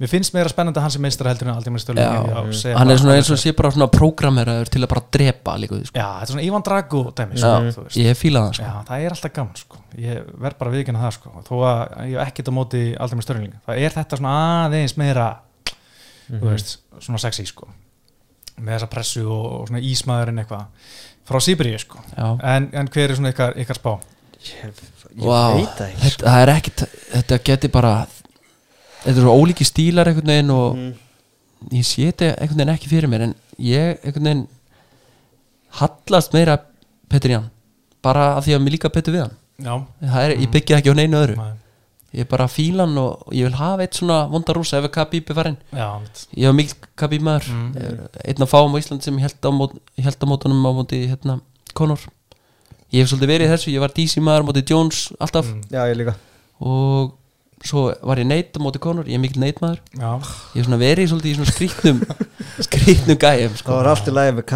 mér finnst meira spennandi að hann sem meistar heldur en á að segja Hann er svona eins og sé bara svona prógrameraður til að bara drepa líka því, sko. Já, þetta er svona Ivan Drago dæmi, sko, ég fíla það sko. Já, það er alltaf gaman sko. ég verð bara viðkynna það sko. þó að ég hef ekkert á móti aldrei með störling það er þetta svona aðeins meira þú veist, svona sexy. Með þessa pressu og, og svona ísmaðurinn eitthvað frá Sýbríu sko. Já. en, en hver er svona ykkar, ykkar spá? ég, ég Vá, veit það ekki þetta, það er ekkit þetta geti bara þetta er svo ólíki stílar einhvern veginn og Mm. ég sé þetta einhvern veginn ekki fyrir mér en ég einhvern veginn hallast meira Petri Jan bara af því að mér líka betur við hann Já, það er, ég byggja ekki á neinu öðru Nei. Ég er bara fíla hann og ég vil hafa eitt svona vonda rúsa ef að Khabib er farin ég var mikil Khabib maður. Mm. einn af fáum á Ísland sem held á, mót, held á mótunum á móti hérna, Conor. Ég hef svolítið verið í þessu, ég var DC maður móti Jones alltaf. Mm. já ég líka. Og svo var ég neitt á móti konur, ég er mikil neitmaður. Já, ég er svona verið svolítið í svona skrýtnum skrýtnum gæjum Það sko. var allt í lagi með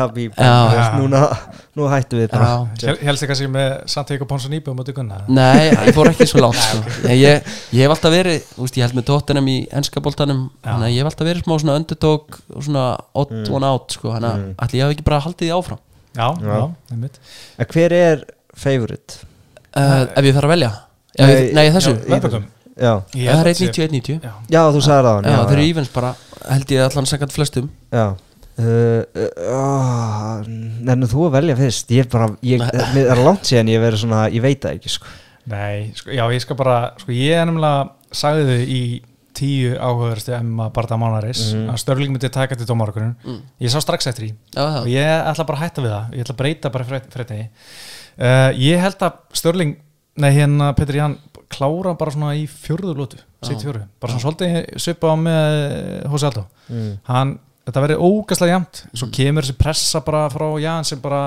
veist, núna, Nú hættum við. Hel- helst að sé með Santiago Ponzanibo á móti Gunna Nei, ég fór ekki svo langt sko. ég, ég, ég hef alltaf verið, þú veist, ég held með tóttunum í enska boltanum, þannig að ég hef alltaf verið smá svona underdog og svona odd Mm. one out sko, þannig að ætli ég hef ekki bara haldið því áfram. Já, Já. já, hver er favorite? uh, Ef ég þarf að velja? Ég, Nei, þessu, já, í það er að sé- 1.90-1.90 Já, þú sagði það Já, þeir eru ívens bara, held ég allan sangat flestum. Já. Uh, uh, oh, Nefnum þú að velja fyrst Ég er bara, ég, mér er langt síðan ég verið svona Ég veit það ekki sko. Nei, sko, já, ég skal bara sko, ég er nefnilega sagði þau í tíu áhugaverstu Emma Barda Mánaris Mhm. að Störling myndi taka til dómarökunum Mm. ég sá strax eftir því. Já, og ég ætla bara að hætta við það. Ég ætla að breyta bara fréttinni. Uh, ég held að Störling nei hérna Petri Jan klára bara svona í fjörðu lótu sitt fjörðu, bara svona svolítið svipa á með Hosea Aldo. Mm. hann, þetta verði ógæslega jæmt svo kemur þessi pressa bara frá Jan sem bara,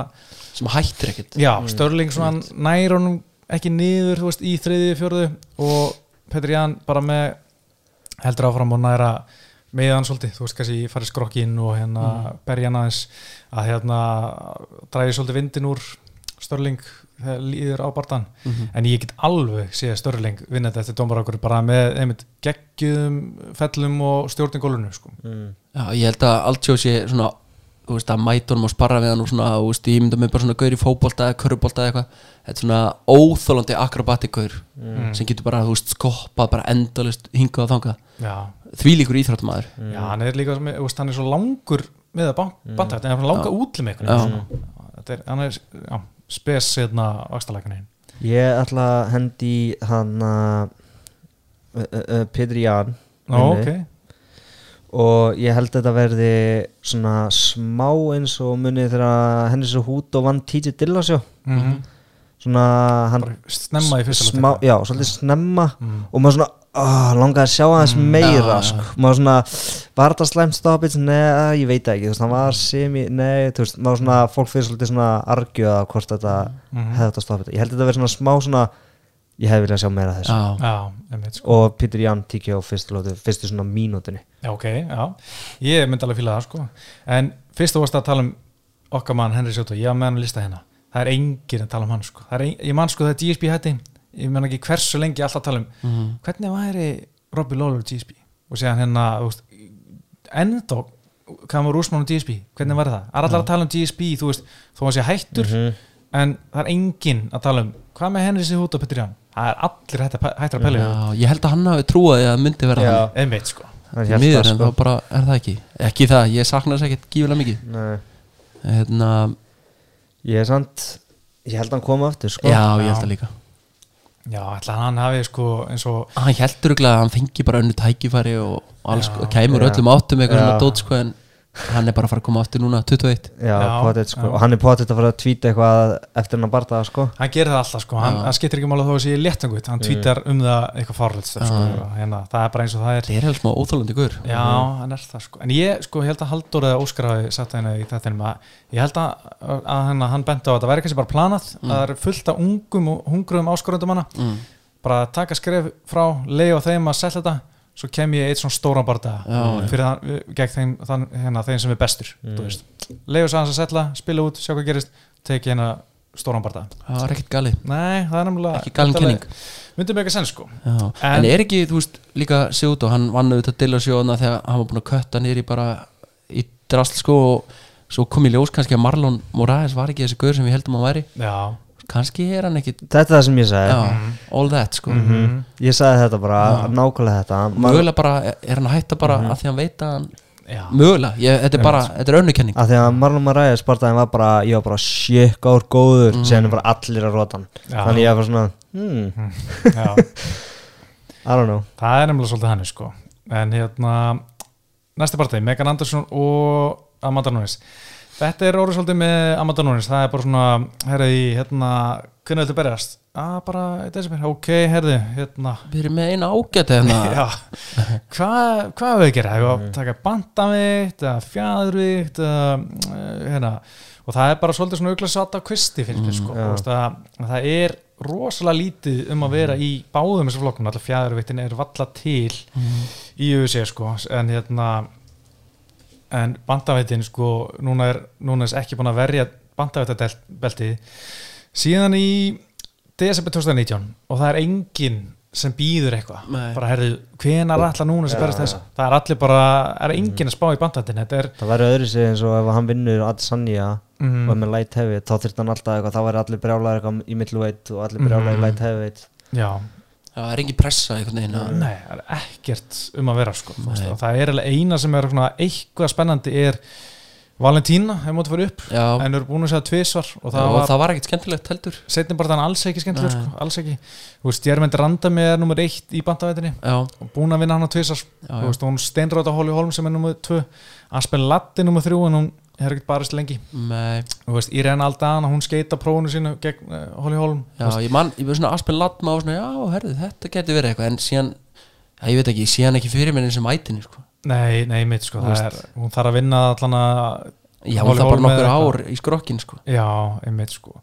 sem hættir ekkert. Já, Störling svona nær honum ekki niður, þú veist, í þriði fjörðu og Petri Jan bara með heldur áfram og næra meðan svolítið, þú veist kannski farið skrokkinn og hérna berja hann aðeins að hérna dræði svolítið vindin úr Störling þegar líður á bardan Mhm. en ég get alveg séð Störling vinna þetta eftir dómar bara með einmitt geggjum fellum og stjórningólunu sko. Mm. Já, ég held að Altjó sé svona þú veist að mæta honum og sparra við hann og svona, þú veist, ég mynda mig bara svona gaur í fótbolta eða körubólta eða eitthvað, þetta er svona óþólandi akrobatikgaur Mm. sem getur bara, þú veist, skoppað bara endalist hingað og þangað, já, því líkur íþróttumæður já, hann er líka þú veist, hann er svo langur með að banta þetta, hann er langa útlim Já. eitthvað þetta er, hann er já, spes hérna vaxtalækunin Ég ætla að hendi hann uh, uh, Petri Jan Nó, inni. ok, og ég held að þetta verði svona smá eins og munið þegar henni svo hút og vann TJ Dillasjó mm svona hann snemma í fyrsta smá, já, svolítið snemma. Mm. og maður svona oh, langaði að sjá aðeins meira já, sko. maður svona, var þetta slæmt stoppið nei, ég veit það ekki, þú veist, hann var semi nei, þú veist, maður svona, fólk fyrir svolítið svona argjöða hvort þetta Mhm. hefði þetta. Stoppið ég held að þetta verði svona smá svona ég hefði viljað sjá meira af þessu. Já, já, sko. Og Peter Jan tíkja á fyrstu lótu fyrstu svona mínútinni Já, ok, já, ég myndi alveg fíla það sko. En fyrst þú varst að tala um okkar mann Henry Sjóto, ég var með hann að lista hérna. Það er enginn að tala um hann sko. Það er ein, Ég man sko þegar GSP hætti Ég menn ekki hversu lengi alltaf að tala um Mhm. Hvernig væri Robbie Lawler GSP Og síðan hérna, veist Ennþá, hvað var úrsmann um GSP Hvernig væri það? Það er allar að tala um GSP, þú veist Þó hann sé hættur En það er enginn að tala um Hvað með Henry Sjóto og Petri Jan? Það er allir hættir að, að já, ég held að hann hafi trúið að það myndi vera Já. hann Einmitt sko miður, það, en sko. þá bara er það ekki ekki það, ég sakna þess ekkert gífulega mikið Nei. hérna, ég er sant ég held að hann koma aftur sko. já, ég held það líka Já, ætla hann hafi sko eins og hann heldur að hann fengi bara önnu tækifæri og og kæmur Já. öllum áttum eitthvað Já. svona dót sko, en hann er bara að fara að koma aftur núna 21 já, Já, potið, sko. já. og hann er potið að fara að tvíta eitthvað eftir hann að barða sko. hann gerir það alltaf sko, hann, hann skiptir ekki mála þó að sé léttangut, hann tvítar um það eitthvað farlegt sko, Já. hérna, það er bara eins og það er. Það er hefði smá óþálandi guður já, hann er það sko, en ég sko held að Halldór eða Óskar hafi sagt hérna í þetta að ég held að, að hann, hann benti á að það væri kannski bara planað, að það er fullt af ungum og hungruðum áskorundum hana. Mm. bara taka skref frá, leiða þeim að selja þetta, svo kem ég eitt svona stóran já. fyrir það, gegn þeim, þann, hérna, þeim sem er bestur mm. leiða svo hans að selja, spila út, sjá hvað gerist teki hérna stóran barða það var ekkert galið. Nei, er ekki galin kenning. Myndum ekki að senn sko. En, En- er ekki, þú veist, líka Sjóto, hann vann auðvitað til að sjóna þegar hann var búin að kötta í bara í drasl sko og svo kom í ljós kannski að Marlon Moraes var ekki þessi gaur sem við heldum að hann væri. Já kannski er hann ekki þetta er það sem ég sagði. Já, all that sko. Mhm. ég sagði þetta bara, Já. nákvæmlega þetta. Mögulega bara, er hann að hætta bara að því hann veit að hann, mögulega, ég, þetta er bara þetta er önnukenning að því að Marlon Marais barðaðin var bara ég var bara sjekk ár góður Mm. síðan er bara allir að rota hann. Þannig ég var svona, hmm, Já. I don't know. Það er nefnilega svolítið hann sko. En hérna Næsti partí, Megan Anderson og Amanda Nunes Þetta er orðið svolítið með Amanda Nunes Það er bara svona, herrið í hérna Hvernig viltu berjast? Ah, bara, í desember, ok, herði Hérna. Við erum með eina ágæti hérna. Já, hvað hva við að gera? Við að taka bandavikt eða fjæðurvikt eða, eh, hérna, og það er bara svolítið svona auglega satt á kvisti fyrir mm, sko, já. Þú veist, að, að það er rosalega lítið um að vera í báðum þessum flokkum, alltaf fjæðurvittin er valla til í UFC sko, en hérna en bandaveitin sko núna er, núna er ekki búin að verja bandaveitabelti síðan í desember 2019 og það er enginn sem býður eitthvað. Bara herðu, hvenar ætla núna sem Já, berist þess? Það er allir bara, er enginn að spá í bandaveitin þetta er það væri öðru sig eins og ef hann vinnur Adesanya mm, og er með light heavyweight þá þurft hann alltaf eitthvað, þá væri allir brjálæðir eitthvað í middleweight og allir brjálæðir í Mhm. light heavyweight. Já, Já, það er engin pressa veginn að- nei, það er ekkert um að vera sko, það er eina sem er eitthvað spennandi er Valentína, hefur mótið fyrir upp Já, en eru búin að segja tvisvar og það var það var ekkert skemmtilegt heldur. Setni bara þannig alls ekki skemmtileg Nei. sko, alls ekki, þú veist, Jermend Randami er nummer eitt í bandaveitinni Já, og búin að vinna hann tvisar, já, þú já. veist, hún steinráta Hóli Holm sem er nummer tvö, Aspen Latti nummer þrjú en hún er ekkert barist lengi. Nei, þú veist, Irene Aldana, hún skeita prófunu sínu gegn uh, Hóli Holm. Já, ég man, ég veist svona Aspen Latma og svona, já, herðu, þetta getur verið eitthvað en síðan, já, ég veit ekki, síðan ekki fyrir mér eins og mætinni, sko. Nei, nei, mitt sko, er, hún þarf að vinna allan að Já, Holly það bara nokkur ár í skrokkin, sko. Já, einmitt sko.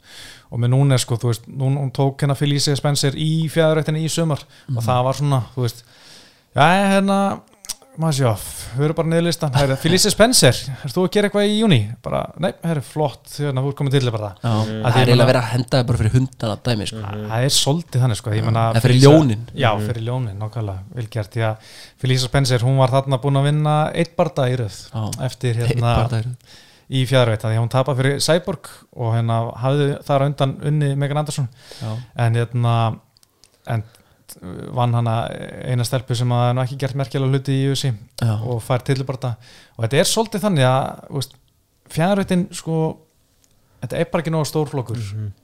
Og með núna sko, þú veist, hún, hún tók hérna Felicia Spencer í fjæðurættinni í sumar. Og það var svona, þú veist já, hérna, sjá við erum bara niðurlistan, herri, Felicia Spencer er þú að gera eitthvað í júni? Bara, nei, herri, flott, hérna, þú er komin til bara. Já, Að það ég er eiginlega verið að henda það bara fyrir hundana dæmi, sko. Það er svolítið þannig sko, Það er fyrir ljónin. Já, fyrir ljónin, nákvæmlega, já, Felicia Spencer, hún var þarna búin að vinna eitt barda í röð Já. eftir hérna það er- í fjæðurætt, því að hún tapar fyrir Cyborg og hérna hafði þar á undan unni Megan Anderson. Já, en hérna en vann hana eina stelpu sem að nú ekki gert merkjulega hluti í USA já, og fær tilbarta og þetta er svolítið þannig að fjárhættin sko þetta er bara ekki nógu stór flokkur.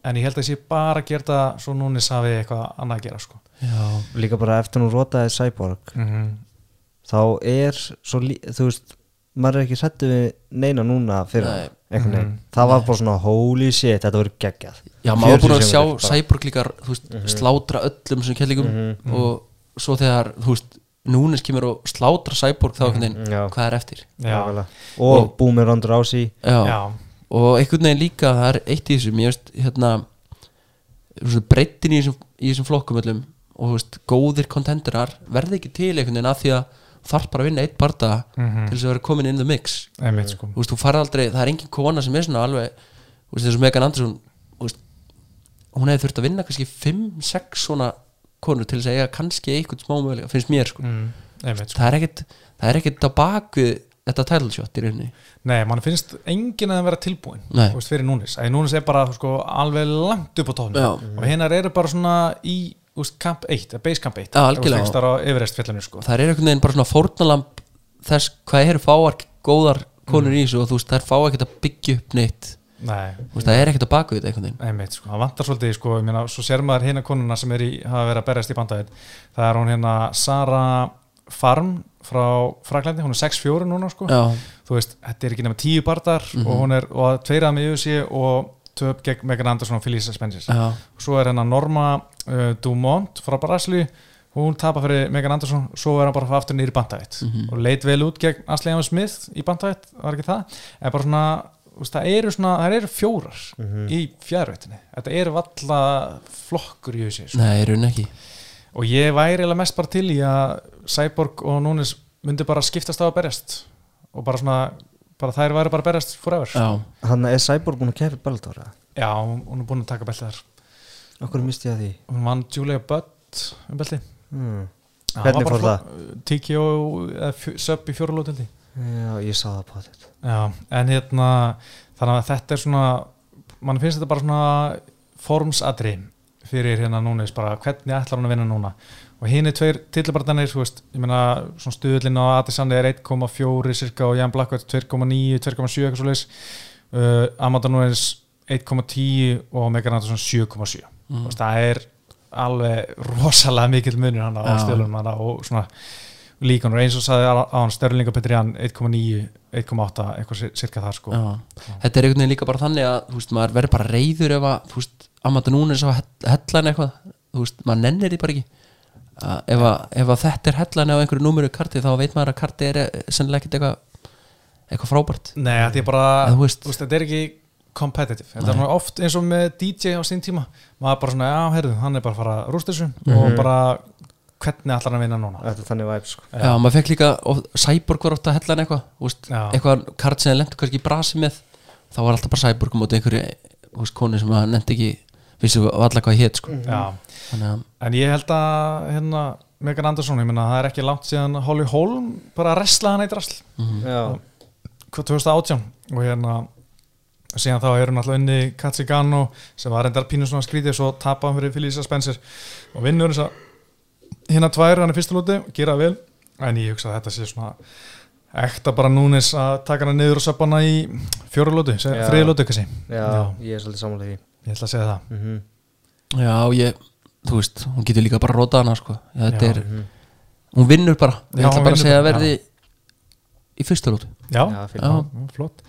En ég held að sé bara að gera það svo núnis hafi eitthvað annað að gera sko. Já, líka bara eftir hún rotaði Cyborg mm -hmm. þá er svo, þú veist maður er ekki sættu við neina núna fyrir Nei. Veginn Mhm. það var bara svona holy shit, þetta verður geggjað já, maður var búin 40 að sjá. Cyborg líka, veist, slátra öllum sem kellingum Mhm. og svo þegar, þú veist, Núnes kemur og slátra Cyborg þá Já. hvað er eftir? já, Nákvæmlega. og Boomer Já, já, og einhvern veginn líka það er eitt í þessu, mér veist hérna breyttin í þessum, í þessum flokkum öllum og þú veist, góðir kontenderar verði ekki til einhvern veginn að því að þarf bara að vinna eitt barda Mhm. til þess að vera komin in the mix. Einmitt sko. Þú veist, þú farið aldrei, það er engin kona sem er svona alveg, þú veist, þessu Megan Anderson þú veist, hún hefði þurft að vinna kannski 5-6 svona konur til þess að eiga kannski eitthvað smá mögulega, finnst mér sko. Mm, einmitt sko. Það er ekkit, það er ekkit á bakvið þetta title shot í rauninni. Nei, mann finnst enginn að vera tilbúin veist, fyrir núnis, að núnis er bara sko, alveg langt upp á tónu og hinnar eru bara svona í þú veist, camp 1, eða base camp 1 Já, algjörlega. það er á Everest fjallinu sko. það er einhvern veginn bara svona fórnalamb þess hvað eru fáar góðar konur í þessu og þú veist, þær fá ekkert að byggja upp neitt. Nei, veist, það er ekkert að baka þetta einhvern veginn. Einmitt sko, það vantar svolítið sko, ég meina, svo sér maður hérna konuna sem er í, hafa verið að berjast í bandæðin það er hún hérna Sara Farm frá Fraklandi, hún er 6-4 núna sko, já, þú veist, þetta er ekki nema 10 bardar og hún er, og tveirað með UFC og töp gegn Megan Anderson og Felicia Spencer. Já, svo er hérna Norma uh, Dumont frá Brasli hún tapar fyrir Megan Anderson svo er hann bara að fá aftur nýri bandætt Mhm. og leit vel út gegn Ashley Amos Smith í bandætt, var ekki það? En bara svona, þú veist, það eru svona það eru fjórar í fjárvættinni þetta eru valla flokkur í þessu sko. nei, í rauninni ekki. Og ég væri eiginlega mest bara til í að Cyborg og Núnes myndi bara skiptast á að berjast. Og bara svona bara þær væri bara berjast forever. Já, hann er Cyborg búin að keppi Bellator eða? Já, hún hún er búin að taka beltið þar okkur misti ég að því? Hún vann Julia Budd um beltið hmm. Já, Hvernig fór flott. TKO sub í fjórulótildi já, ég sá það på þetta Já, en hérna þannig að þetta er svona mann finnst þetta bara svona formsadri fyrir hérna núnis bara hvernig ætlar hún að vinna núna. Og hinn er tveir tilbardanir, þú veist ég meina svona stuðlinn á Adesanya er 1,4 cirka og Jan Blackwood 2,9 2,7 eitthvað svo leis uh, Amanda Nunes 1,10 og Megan Anderson 7,7 mm. það er alveg rosalega mikil munur hann á Já. stöðlunum hann og svona líkanur eins og sagði á hann Störlinga Petrian 1,9, 1,8 eitthvað cir- cirka þar sko já. þetta er einhvern veginn líka bara þannig að þú veist, maður verður bara reyður ef að þú veist, Amanda Núnes á hellan eitthvað þú veist, maður nennir því bara ekki að ef, að, ef að þetta er hellan á einhverju númeru karti þá veit maður að karti er eh, sennilega ekkert eitthvað eitthvað frábært Nei, þetta er bara þú veist, þetta er ekki competitive þetta er svona oft eins og með DJ á sín tíma maður bara svona, já, heyrðu, hann er bara að fara að rústa þessu Mhm. og bara hvernig ætlar hann að vinna núna Þetta er þannig væp sko Já, maður fekk líka, og Cyborg var ofta að hella hann eitthvað, Já. eitthvað kart sem lendur kannski í brasi með þá var alltaf bara Cyborg móti einhverju þú veist, konu sem að nefndi ekki vissi allar hvað hétt sko. Já. þannig að en ég held að hérna, Megan Anderson, ég minna, það er ekki langt síðan Holly Holm bara wrestlaði hann eitt rasl Já, hvað 2018 og hérna síðan þá eru náttúrulega unni Katsi Gano sem var endar pínu svona skrítið svo tapa hann fyrir Felicia Spencer. Og vinnur þess að hérna tvær hann í fyrsta lóti og gera vel. En ég hugsa að þetta sé svona ekta bara núnis að taka hann niður og söpa hann í fjóru lóti, Já. þriði lóti kannski. Já, ég er svolítið samanlega því. Ég ætla að segja það. Mm já, ég, þú veist, hún getur líka bara rótað hana sko. já, þetta Já. er, hún vinnur bara. Ég Já, ætla hún bara að segja að verði í fyrsta lótu já, Já, Já. Já, flott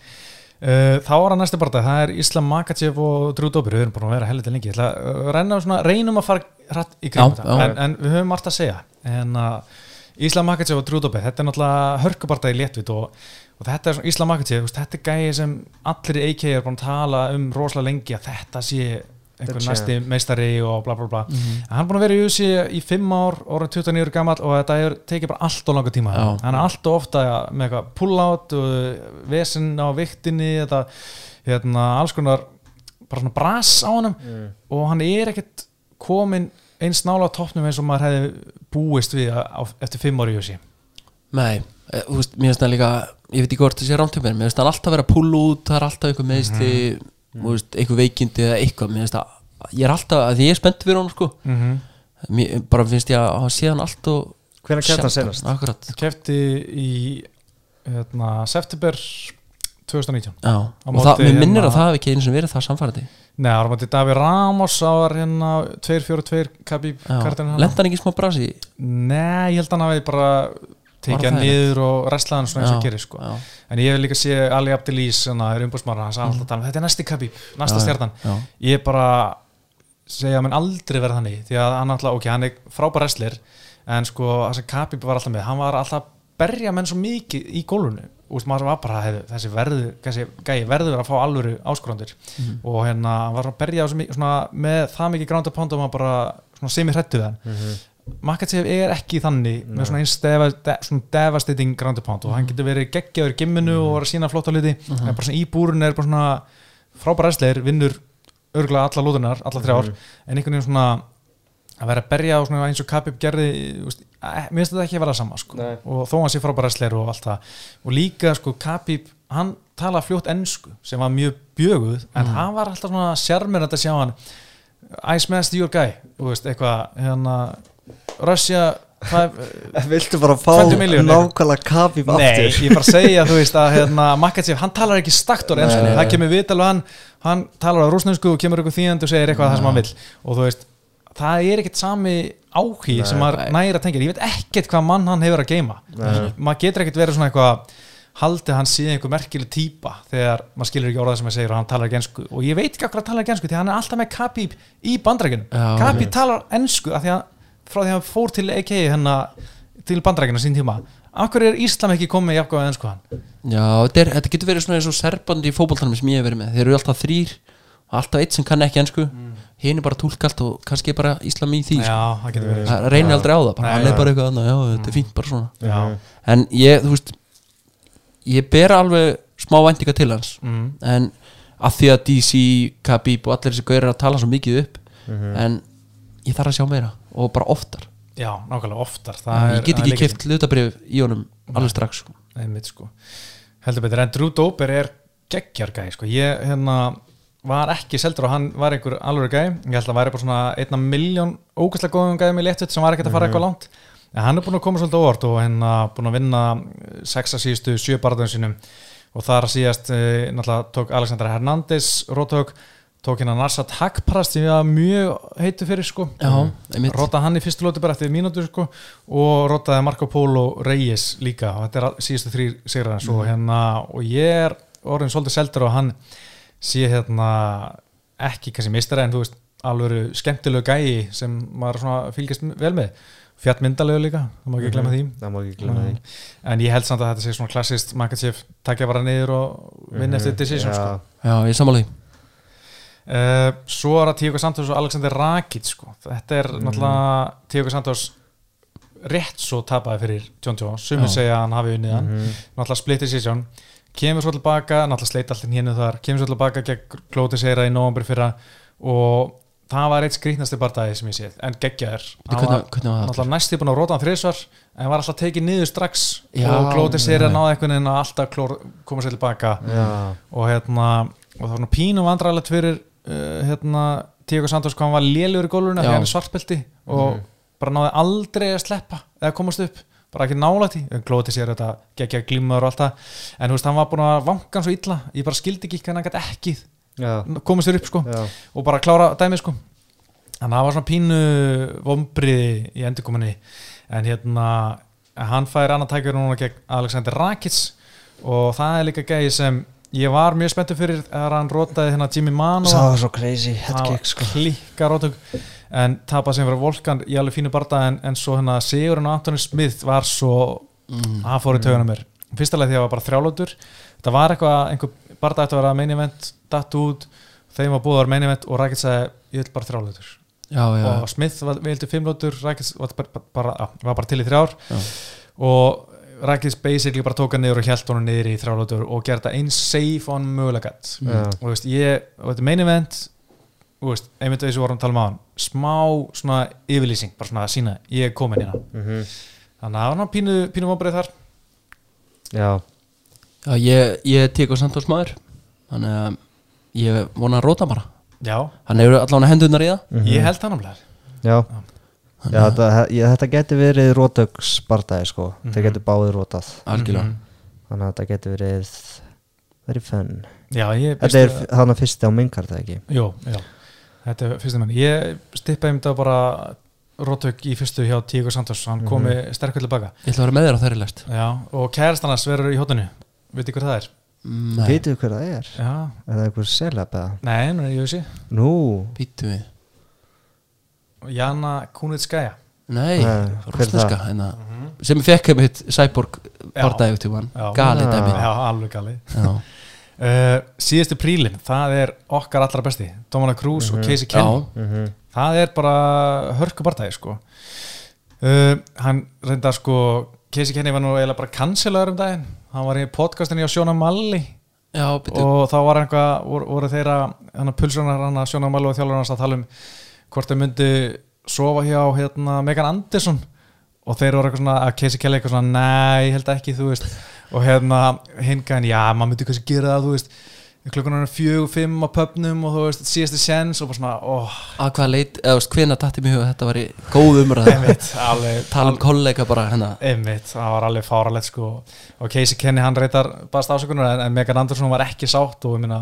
þá var að næsta barða, það er Islam Makachev og Drew Dober, við erum búin að vera helviti lengi. Ég ætla að reyna svona, reynum að fara hratt í Já, þetta, en, en við höfum margt að segja. En uh, Islam Makachev og Drew Dober þetta er náttúrulega hörkubarda í léttvit og, og þetta er svona, Islam Makachev, þetta er gæði sem allir í AK er búin að tala um rosalega lengi að þetta sé einhver næsti meistari og bla bla bla Mhm. en hann er búin að vera í USA í fimm ár orðin 29 ára gammal og þetta er tekið bara allt og langa tíma Já. hann er allt og ofta með eitthvað pull-out og vesen á viktinni þetta, hérna, alls konar bara svona bras á honum mm. og hann er ekkert komin eins nála á toppnum eins og maður hefði búist við á, eftir fimm ári í USA nei, eh, þú veist, mér finnst það líka ég veit ekki hvort það sé rámt hjá mér, mér finnst það alltaf vera pull út, það er alltaf einhver meðsli Mhm. þú veist, einhver veikindi eða eitthvað það, ég er alltaf, að því ég er spennt fyrir honum sko, mm -hmm. mér, bara finnst ég að hafa séð hann allt og Hvenær kæft hann senast? akkurat, kefti í hérna, september 2019 já, og það, mér minnir hérna- að það hafi ekki eins og verið það samfærandi Nei, það var mætti Daví Ramos á var hérna 2-4-2 Khabib kartinu lenda hann ekki smá brasi? Nei, ég held að hann hafi bara tekið hann niður og restlaðan svona eins og gerir sko. En ég hef líka sé Ali Abdelís hann er umbúrsmára, hann sagði alltaf að tala um þetta er næsti Khabib, næsta já. Ég bara segja að menn aldrei verða þannig því að hann alltaf, ok, hann er frábær wrestler en sko, það sem Khabib var alltaf með hann var alltaf að berja menn svo mikið í gólfinu og maður var bara, hefði, þessi verður þessi gæi verður að fá alvöru áskorandir Mhm. og hérna, hann var að berja á svo mikið, svona, með það mikið ground and pound og maður bara svona semi hrættu það Mhm. Makachev er ekki þannig með svona eins deva, de, svona devastating ground and pound og Mhm. hann getur verið geggjaður í gimminu og var að sína flott á liti en bara svona í búrun er bara svona frábær wrestler, vinnur örgulega alla lúðunar, alla þrjár Mhm. en einhvern veginn svona að vera að berja svona eins og Khabib gerði veist, eh, mér finnst þetta ekki að vera sama sko. Nei. og þó hann sé frábær wrestler og allt það og líka sko Khabib hann tala fljótt ennsku sem var mjög bjöguð en hann var alltaf svona sjarmir að sjá hann I smashed your guy þú veist, eitthvað hérna, Russia five, Viltu bara fá 20 milljónir. nákvæmlega Khabib Nei, ég bara að segja þú veist að hérna, Makachev, hann talar ekki staktor ennsku, nei, það kemur vital og hann, hann talar á rúsnensku og kemur eitthvað þýðandi og segir eitthvað það sem hann vill. Og þú veist, það er ekkert sami Nei, sem maður næri að tengja. Ég veit ekkert hvað mann hann hefur að geima maður getur ekkert verið svona eitthvað haldið hann síðan einhver merkileg típa þegar maður skilur ekki orðað sem maður segir og hann talar ekki ensku og ég veit ekki hvað hann talar ekki ensku því hann er alltaf með Khabib í bandrækjunum einmitt. talar ensku af því að frá því að hann fór til AK hennar til bandrækjuna sín tíma hverju er Íslam ekki komið í afgóða ensku hann? Já, er, þetta getur verið svona eins og serbandi í fótboltanum sem ég hef verið með, þeir eru alltaf þrýr alltaf eitt sem kann ekki ensku. Mm. hinn er bara túlkalt og kannski bara íslam í því sko. já, það getur verið það reynir aldrei á það, bara, Nei, hann er bara eitthvað annað, já, þetta er fínt bara svona. Já, en ég, þú veist ég ber alveg smá væntinga til hans. Mm. en að því að DC, Khabib og allir þessi gaurir að tala svo mikið upp Mhm. en ég þarf að sjá meira og bara oftar. Já, nákvæmlega oftar. Það ég get ekki keift hlutabrif í honum alveg strax sko. einmitt sko. Heldur betur, en Drew Dober er geggjargæði sko, ég hérna var ekki seldur og hann var einhver alveg gæði ég held að væri bara svona einna miljón ógæslega góðum gæði með léttutt sem var ekkert að fara eitthvað langt. En hann er búin að koma svolítið óvart og hérna búin að vinna sexa síðustu sjö barðum sínum. Og þar síðast e, náttúrulega tók Alexander Hernández rótök, tók hérna Narsat Hagprast sem ég var mjög heitu fyrir sko. Já, einmitt. Rótaði hann í fyrstu lóti bara eftir mínútur sko, og rótaði Marco Polo Reyes líka. Og þetta er síðustu þrýr sigrar hans. Og, hérna, og ég er orðin svolítið seldur og hann sé hérna ekki kannski mistara en þú veist alveg skemmtilegu gæi sem maður svona fylgist vel með. Fjart myndalegu líka, það má ekki glemma því. Það má ekki glemma því. En ég held samt að þetta sé svona klassist Makachev takja bara niður og vinna eftir decision sko. Já, Já, ég sammála því uh, svo er það Tíko Santos og Alexander Rakic sko. þetta er náttúrulega Tíko Santos rétt svo tapaði fyrir John Joe, sumir Já. segja að hann hafi unnið hann. Mhm. náttúrulega split decision kemur svo tilbaka, náttúrulega sleit allir hérna þar. Kemur svo tilbaka gegn Klóti Seira í november fyrra og það var eitt skrýtnasti bardagi sem ég séð en geggjaður, hann var náttúrulega næsti búin að róta hann þrísvar en var alltaf tekið niður strax Já, og Klóti Seira nei. náði einhvern veginn að alltaf koma sér tilbaka. Já, og hérna og það var svona pínu vandræðilegt fyrir uh, hérna Tíko Santos hann var lélugur í Já. því hann er svartbelti og bara náði aldrei að sleppa eða komast upp, bara ekki nálægt í glóti sér þetta geggja glímaður og allt það. En þú veist, hann var búin að hann svo illa. Ég bara skildi ekki hvernig hann gæti ekki já, komast þér upp sko. Já. Og bara klára dæmið sko. Þannig að það var svona pínu vombriði í endurkominni en hérna hann fær annað tækjur núna gegn Alexander Rakic. Og það er líka gæði sem ég var mjög spenntur fyrir þegar hann rótaði hérna Jimmy Mano Það var svo crazy headkick sko. klikka rótug en tapað sem fyrir Volkan í alveg fínu barða en, en svo hérna Sigurinn og Antoni Smith var svo Mm. það fór í töguna mér. Fyrsta leið því að það var bara þrjálótur það var eitthvað, einhver barða ætti að vera main event datt út, þeim var búið að vera main event og Rakic sagði, ég vil bara þrjálótur Já, já, og Smith vildi fimmlótur Rakic var bara, bara, bara til í þrjár. Já. og Rakic basically bara tók hann niður og hjælt honum niður í þrjálótur og gerði það eins safe on mögulega gætt Já. og þú veist, ég, og þetta er main event þú veist, einmitt þessu vorum að tala um á hann smá svona yfirlýsing bara svona að sína, ég er komin hérna. Mhm. þannig að það var hann pínu, pínu vonbreið þar. Já, já ég, ég tek á Santos maður Þannig að ég vona að róta bara. Já, Hann hefur allan hendunar í það. Mhm. ég held það náttúrulega. Já. Já, þetta, ég, þetta geti verið rótöks bardaði sko. Mhm. Þeir geti báðið rótað Algjörlega. Mhm. Þannig að þetta geti verið Verið fenn já, ég Þetta er hann að fyrsti á minnkart eða ekki? Jú, já, þetta er fyrstu menn Ég stippaði um þetta bara rótök í fyrstu hjá Tíko Santos. Hann komi mm sterkur tilbaka. Ég ætla að vera með þér á þeirri lest já, og kærast annars verður í hóttinu veitir hver það er? Nei, Vitið hver það er? Já, Er það einhver selab eða? nei, nú er ég Nú, býtu við Jana Kunitskaya Nei, rúsneska það? hérna, sem fekk hefði hitt Cyborg hann Já. Gali dæmi. Já, alveg gali Já, uh, Síðustu prílin, það er okkar allra besti Dominic Cruz og Casey Kenny Já. mhm, það er bara hörku barndagi sko. Uh, hann reynda sko Casey Kenny var nú eiginlega bara cancelaður um daginn. Hann var í podcastinu hjá Sjóna Malli. Já og þá var einhvað voru, voru þeirra, hann að pulsunar hann að Sjóna Malli og þjálfur hans að tala um hvort þeir myndi sofa hjá hérna, Megan Anderson. Og þeir voru eitthvað svona að Casey Kelly eitthvað svona nei, ég held ekki, þú veist. Og hérna hingaðin, já, maður myndi kannski gera það, þú veist. Klukkunar fjög, fimm á pöpnum og þú veist, síðasti sens og bara svona, óh. Að hvað leit, eða þú veist, hvena dætti huga þetta var í góð umræð einmitt, alveg. Tala um kollega bara hérna. Einmitt, það var alveg fáralegt sko. Og Casey Kenny hann reytar baðast ásökunar en, en Megan Anderson var ekki sátt og ég minna,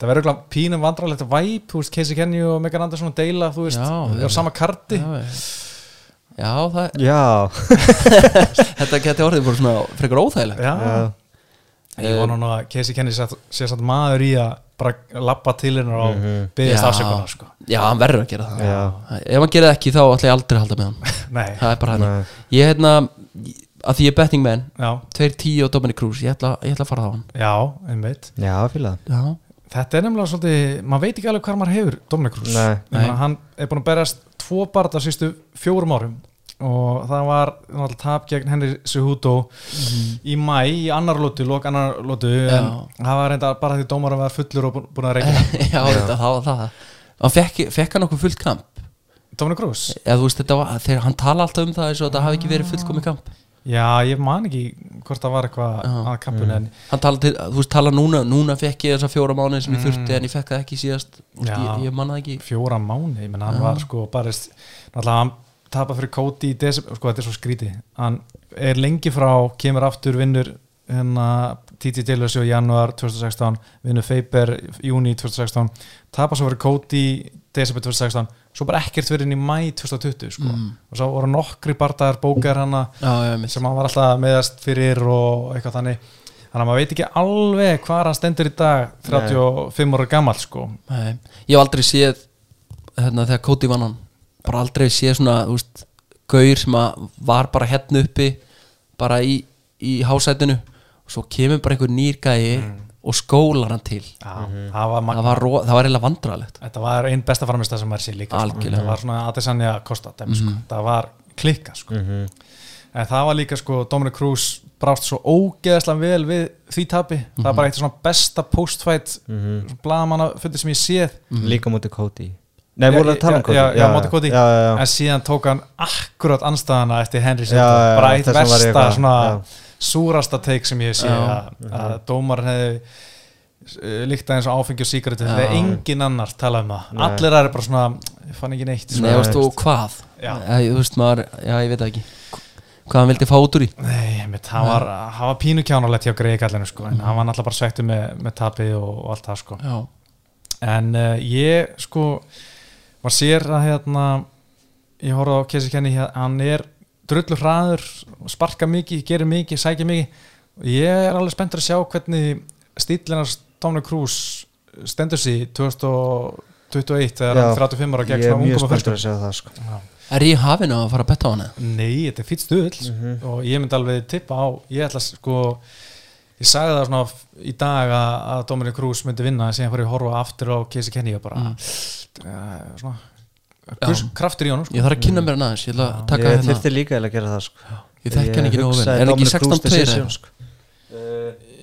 það verður eitthvað pínum vandrarlegt væp, þú veist, Casey Kenny og Megan Anderson að deila, þú veist, við- er sama karti. Já, já. Það, Já, þetta geti orðið bara svona frekar óþægilegt. Já, já, ég vona nú að Casey Kenny sé, satt maður í að bara lappa til hennar og Mhm. byggðast Já. afsökunar sko. Já, hann verður að gera það. Já. Ef hann gerir ekki þá ætla ég aldrei að halda með hann. Nei, Það er bara hann. Ég hérna, að því ég er betting man já, 2-10 og Dominic Cruz, ég ætla, ég ætla já, Já, Já, þetta er nefnilega svolítið, maður veit ekki alveg hvað maður hefur Dominic Cruz, Nei. Ég meina, Nei. hann er búin að berjast tvo barða sístu fjórum árum og það var náttúrulega tap gegn Henry Cejudo í mæ, í annar lótu, lók annar lótu en Já. það var reynda bara því dómar að vera fullur og bú- búin að reykja já þetta, það var það Hann fekk, fekk hann okkur fullt kamp Dominic Cruz? Eða þú veist, þetta var, þegar hann tala alltaf um það eins og þetta hafi ekki verið fullkomi kamp Já, ég man ekki hvort það var eitthvað að kampun Hann tala þú veist, tala núna Núna fekk ég þessa fjóra mánuði sem ég þurfti En ég fekk það ekki síðast. Veist, Já. ég, ég manna ekki. Fjóra mánu, ég menn hann var sko bara, náttúrulega hann tapa fyrir Cody í desember, sko þetta er svo skríti hann er lengi frá, kemur aftur vinnur hérna TT í januar 2016, vinnur Faber júni 2016, tapa svo fyrir Cody desember 2016 svo bara ekkert fyrir inn í mæ 2020 sko. Mm. og svo voru nokkri bardaðar bókar hana já, mitt sem hann var alltaf meðast fyrir og eitthvað þannig. Þannig að maður veit ekki alveg hvað hann stendur í dag 35 ára gammal sko. Ég hef aldrei séð hérna, þegar Cody vann hann bara aldrei séð svona veist, gaur sem var bara hérna uppi bara í, í hásætinu svo kemur bara einhver nýr gæi og skólar hann til Já, það var það var, ro- það var eiginlega vandralegt Þetta var einn besta framist sem maður sé líka sko. Algjörlega. Það var svona Adesanya Costa dæmi, sko. Það var klikka sko. Mhm. En það var líka sko Dominic Cruz brást svo ógeðslega vel við því tapi Það var bara eitt svona besta postfight mm Mhm. -hmm. Blaðamanna fundi sem ég séð Líka mútið Cody Nei, Já, voru að tala um já, Cody Já, já, móti Cody Já, já, já En síðan tók hann akkurat anstæðana eftir Henry já, Bara eitt versta svona já. Súrasta teik sem ég sé Já. að, að dómar hefði líkta eins og áfengi og Já. þegar engin annar tala um það. Nei. allir aðeir bara svona, ég fann ekki neitt Nei, veist þú hvað? Já. Þú veist maður, já ég veit það ekki. Hvað hann vildi fá út úr í? Nei, mitt, hann var, hann var pínu kjánalegt hjá Gregi kallinu sko, en hann var náttúrulega bara svektu með, með tapið og, og allt það sko. Já, en uh, ég sko maður sér að hérna ég horfði á Kessi Kenny hann er drullur hraður sparka mikið, gerir mikið, sækir mikið og ég er alveg spenntur að sjá hvernig stílinars Dominic Cruz stendur sig 2021 þegar Já, hann er 35 ára gegn Ég er svona mjög ungum og það sko. er ég í hafinu að fara að betta á hana? Nei, þetta er fýtt stuðl Mhm. og ég myndi alveg tippa á ég ætla sko ég sagði það svona í dag að, að Dominic Cruz myndi vinna en síðan fór ég að horfa aftur á Casey Kenny og bara Mm. uh, svona kraftur í honum sko. Ég þarf að kynna mér hann aðeins, ég ætla að taka Ég hérna þurfti líka eiginlega að gera það sko. Ég þekki hann ekki nógu vel, er ekki Dominic Cruz 16-2 decision, eða? sko.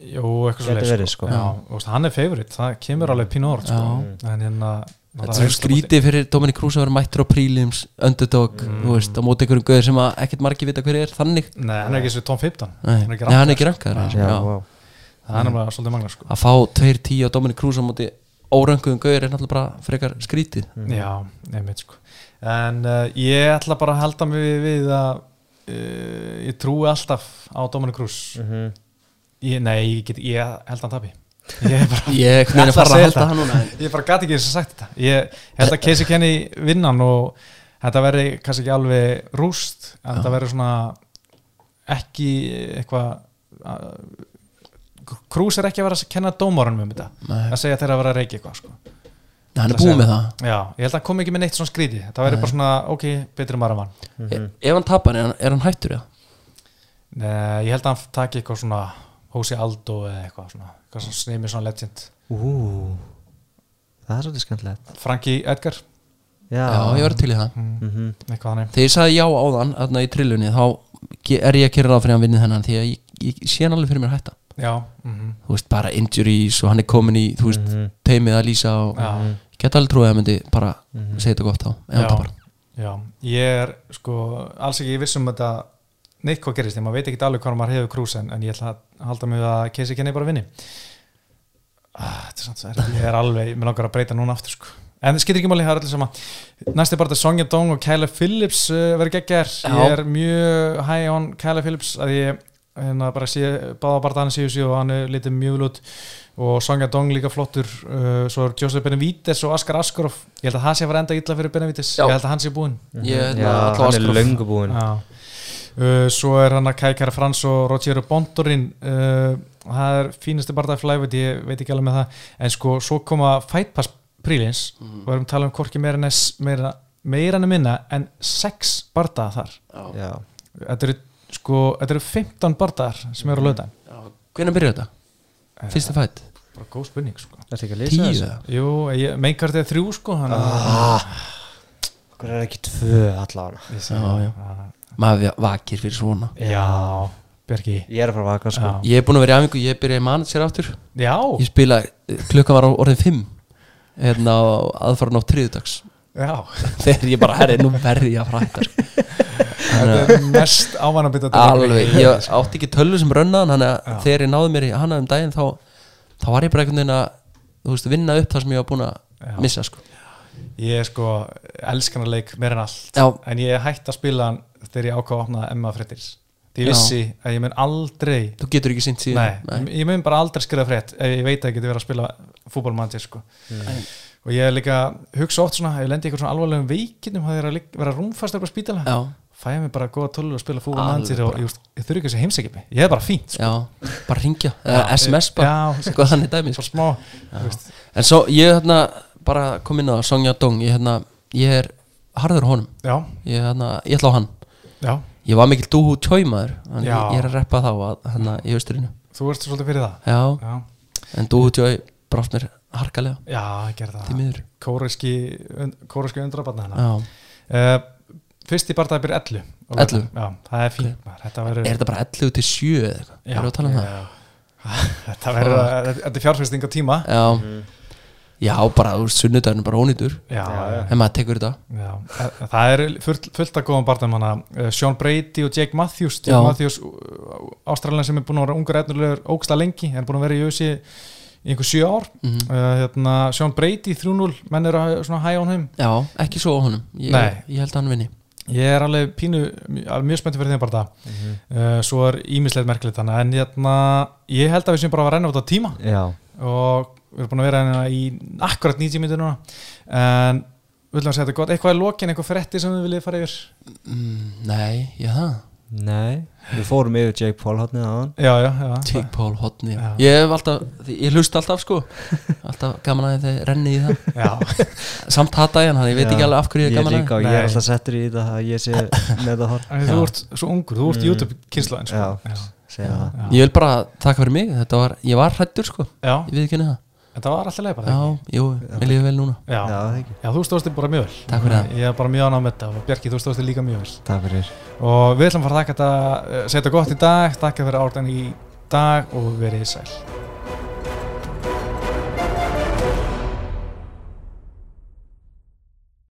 Jú, eitthvað svo Gæti verið, sko. Já, og veist, hann er favorite, það kemur alveg pínu orð sko. En hérna Þetta er skrítið fyrir Dominic Cruz að vera mættur á prílims underdog, þú veist, á móti einhverjum gauður sem að ekkert margir vita hver er þannig Nei, hann er ekki svo Tom 15 Nei, Hann er ekki Nei, hann er rankaður. ekki rankaður eins, Já, já. vá. það er náttúrulega svolítið manglar sko. Að fá 2-10 á Dominic Cruz á móti órönguðum gauður er náttúrulega bara frekar skrítið. Já, nefnir sko. En uh, ég ætla bara að halda mig við, við að uh, ég trúi alltaf á Dominic Cruz. Mhm. ég, Nei, ég, get, ég held að hann tapi. Ég er bara Ég að að hann núna en- Ég bara gati ekki þess að sagt þetta. Ég held að Casey Kenny vinnan og þetta verði kannski ekki alveg rúst en þetta verði svona ekki eitthvað Krús er ekki að vera að kenna dómarunum um þetta. Nei. að segja þeirra að vera að reykja eitthvað sko. Nei, Hann er búið með það. Já, ég held að hann kom ekki með neitt svona skríti það verði bara svona, ok, betri maður en vann E- Ef hann tapar, er hann, er hann hættur eða? Nei, ég held að hann taki eitthvað svona Hósi Aldo eða eitthvað svona eitthvað svona snými svona legend. Ú, Það er svolítið skemmtilegt. Frankie Edgar, Já, Já, ég verður til í það. Mhm. eitthvað þannig. Þegar ég sagði já á þann, þarna í trillunni þá er ég að kera ráð fyrir að hann vinni þennan því að ég, ég sé hann alveg fyrir mér hætta Já, mhm Þú veist, bara injuries og hann er komin í, þú veist, Mhm. teimið að lýsa og Já. ég get alveg trúið að hann myndi bara segja þetta gott á hann Já. tapar Já, ég er sko alls ekki viss um þetta neitt hvað gerist, því maður veit ekki alveg hvað maður hefur krús en, en ég ætla að halda mig að Casey Kenny bara vinni ah, Þetta er samt svo erfitt. ég er alveg, mér langar að breyta núna aftur sko. en það skiptir ekki máli, það er allir sama næst er bara þetta Sonja Dong og Kyle Phillips uh, verið geggar, ég er mjög high on Kyle Phillips að ég hérna bara sé, báða bara hann síðu síðu og hann er litið mjög vel út. Og Sonja Dong líka flottur uh, svo er Joseph Benavides og Askar Askarov. Ég held að það sé að fara enda illa fyrir Benavides. Já. ég held að hann sé búinn. Allavega hann er löngu búinn. Uh, svo er hann að Kækara Frans og Roger Bondorin uh, það er fínasti barndað flæfut, ég veit ekki alveg með það. En sko, svo koma Fight Pass prílins Mhm. og erum að tala um hvorki meira en meira en minna en sex barndað þar. Já, þetta eru sko, þetta eru 15 barndað sem eru á löðan Hvernig byrjar þetta? Fyrsta fætt? bara góð spurning sko þetta ekki að lýsa Tíu þessu? Jú, meinkart er þrjú sko þannig ah, Hvað er ekki tvö allavega að Já, já. það. Maður vakir fyrir svona já, Björki Ég er að fara að vaka sko. Ég er búin að vera í afingu, ég byrjaði manager aftur já, Ég spila, klukkan var orðin 5 Hérna á aðfaran á þriðudags já. Þegar ég bara, herri, nú verði ég að fræta þetta er mest ávanabitað Alveg, ég átti ekki tölvu sem rönnaðan Þannig að Já. þegar ég náði mér í hana um daginn Þá, þá var ég bara einhvern veginn að Þú veist, vinna upp það sem ég var búin að Já. missa sko. Ég er sko elskanarleik meir en allt Já, en ég hætti að spila hann þegar ég ákvað að opna Emma Frettis því ég Já. vissi að ég mun aldrei þú getur ekki sint síðan nei, ég mun bara aldrei skrifa frétt ef ég veit að ég geti verið að spila fútbolmann sko. Og ég er líka hugsa oft svona, ef ég lendi eitthvað svona alvarlegum veikinum það er að vera rúmfastur á spítala. Já, fæ ég mig bara góða tölur að spila fútbolmann Alveg og bara. ég, ég þurfi ekki segja heimsækjum ég er bara fínt sko. já, bara ringja SMS bara, sko. En svo, ég hérna bara kom inn á Sonja Dong Ég, hérna, ég er harður honum. Já, Ég, hérna, ég ætla á hann. Já, ég var mikil dúhú tjóimaður Já. ég er að reppa þá að hann í austurinu þú ert svolítið fyrir það? Já, Já, en dúhú tjói brást mér harkalega. Já ég gerði til það miður. Kóreski, kóreski undrabarna hennar. Já. uh, Fyrst í barndagi byrja 11 11? Já, það er fínt maður. Þetta verður er þetta bara 11 til 7 eða eitthvað? Já, erum við að tala um það? já. Þetta verður að- Þetta er fjárfesting á tíma. Já, já bara úr sunnudaginn bara ónýtur. Já, já, en maður tekur þetta. Já. Eh, Það er fullt, fullt að góðum barndamanna uh, Sean Brady og Jake Matthews. Jake. Matthews, ástralina sem er búin að vera ungar efnulegur ógsta lengi, er búin að vera í jösi í einhver sjö ár. Mhm. uh, hérna, Sean Brady 3-0 menn eru að á heim já, ekki svo á honum. Ég, ég held að hann vinni. Ég er alveg pínu, alveg mjög spenntið fyrir þeim bara það. Uh, Svo er ímislegt merkilegt þannig En hérna, ég held að við sem bara að renna út á tíma. Já, Og við erum búin að vera hérna í akkurat 90 minnir núna. En við viljum að segja þetta gott. Eitthvað er lokin, eitthvað frétti sem við viljið fara yfir? Mm, nei, já það nei. Við fórum yfir Jake Paul hotnið aðan Já, já, já. Jake Paul hotni Já. ég hef alltaf, ég hlust alltaf sko. Alltaf gaman að þið renni í það. Já, samt hata ég hann, ég veit ekki alveg af hverju ég Ég er gaman að líka og ég er alltaf settur í þetta að ég sé með það hort en þú ert svo ungur, þú ert Mm. YouTube kynnslaðin sko. Já. segja það. Já. ég vil bara taka fyrir mig, þetta var, ég var hrættur sko. Já, ég veit ekki henni það þetta var alltaf leið bara já, ekki? jú, mér líður vel núna. Já. Já, það ekki. Já, þú stóðst þig bara mjög vel. Takk fyrir það. Ég er bara mjög ánægð með þetta og Bjarki, þú stóðst þig líka mjög vel. Takk fyrir. Og við ætlum að fara að taka þetta, eh, segja þetta gott í dag, takk fyrir árdan í dag og verið sæl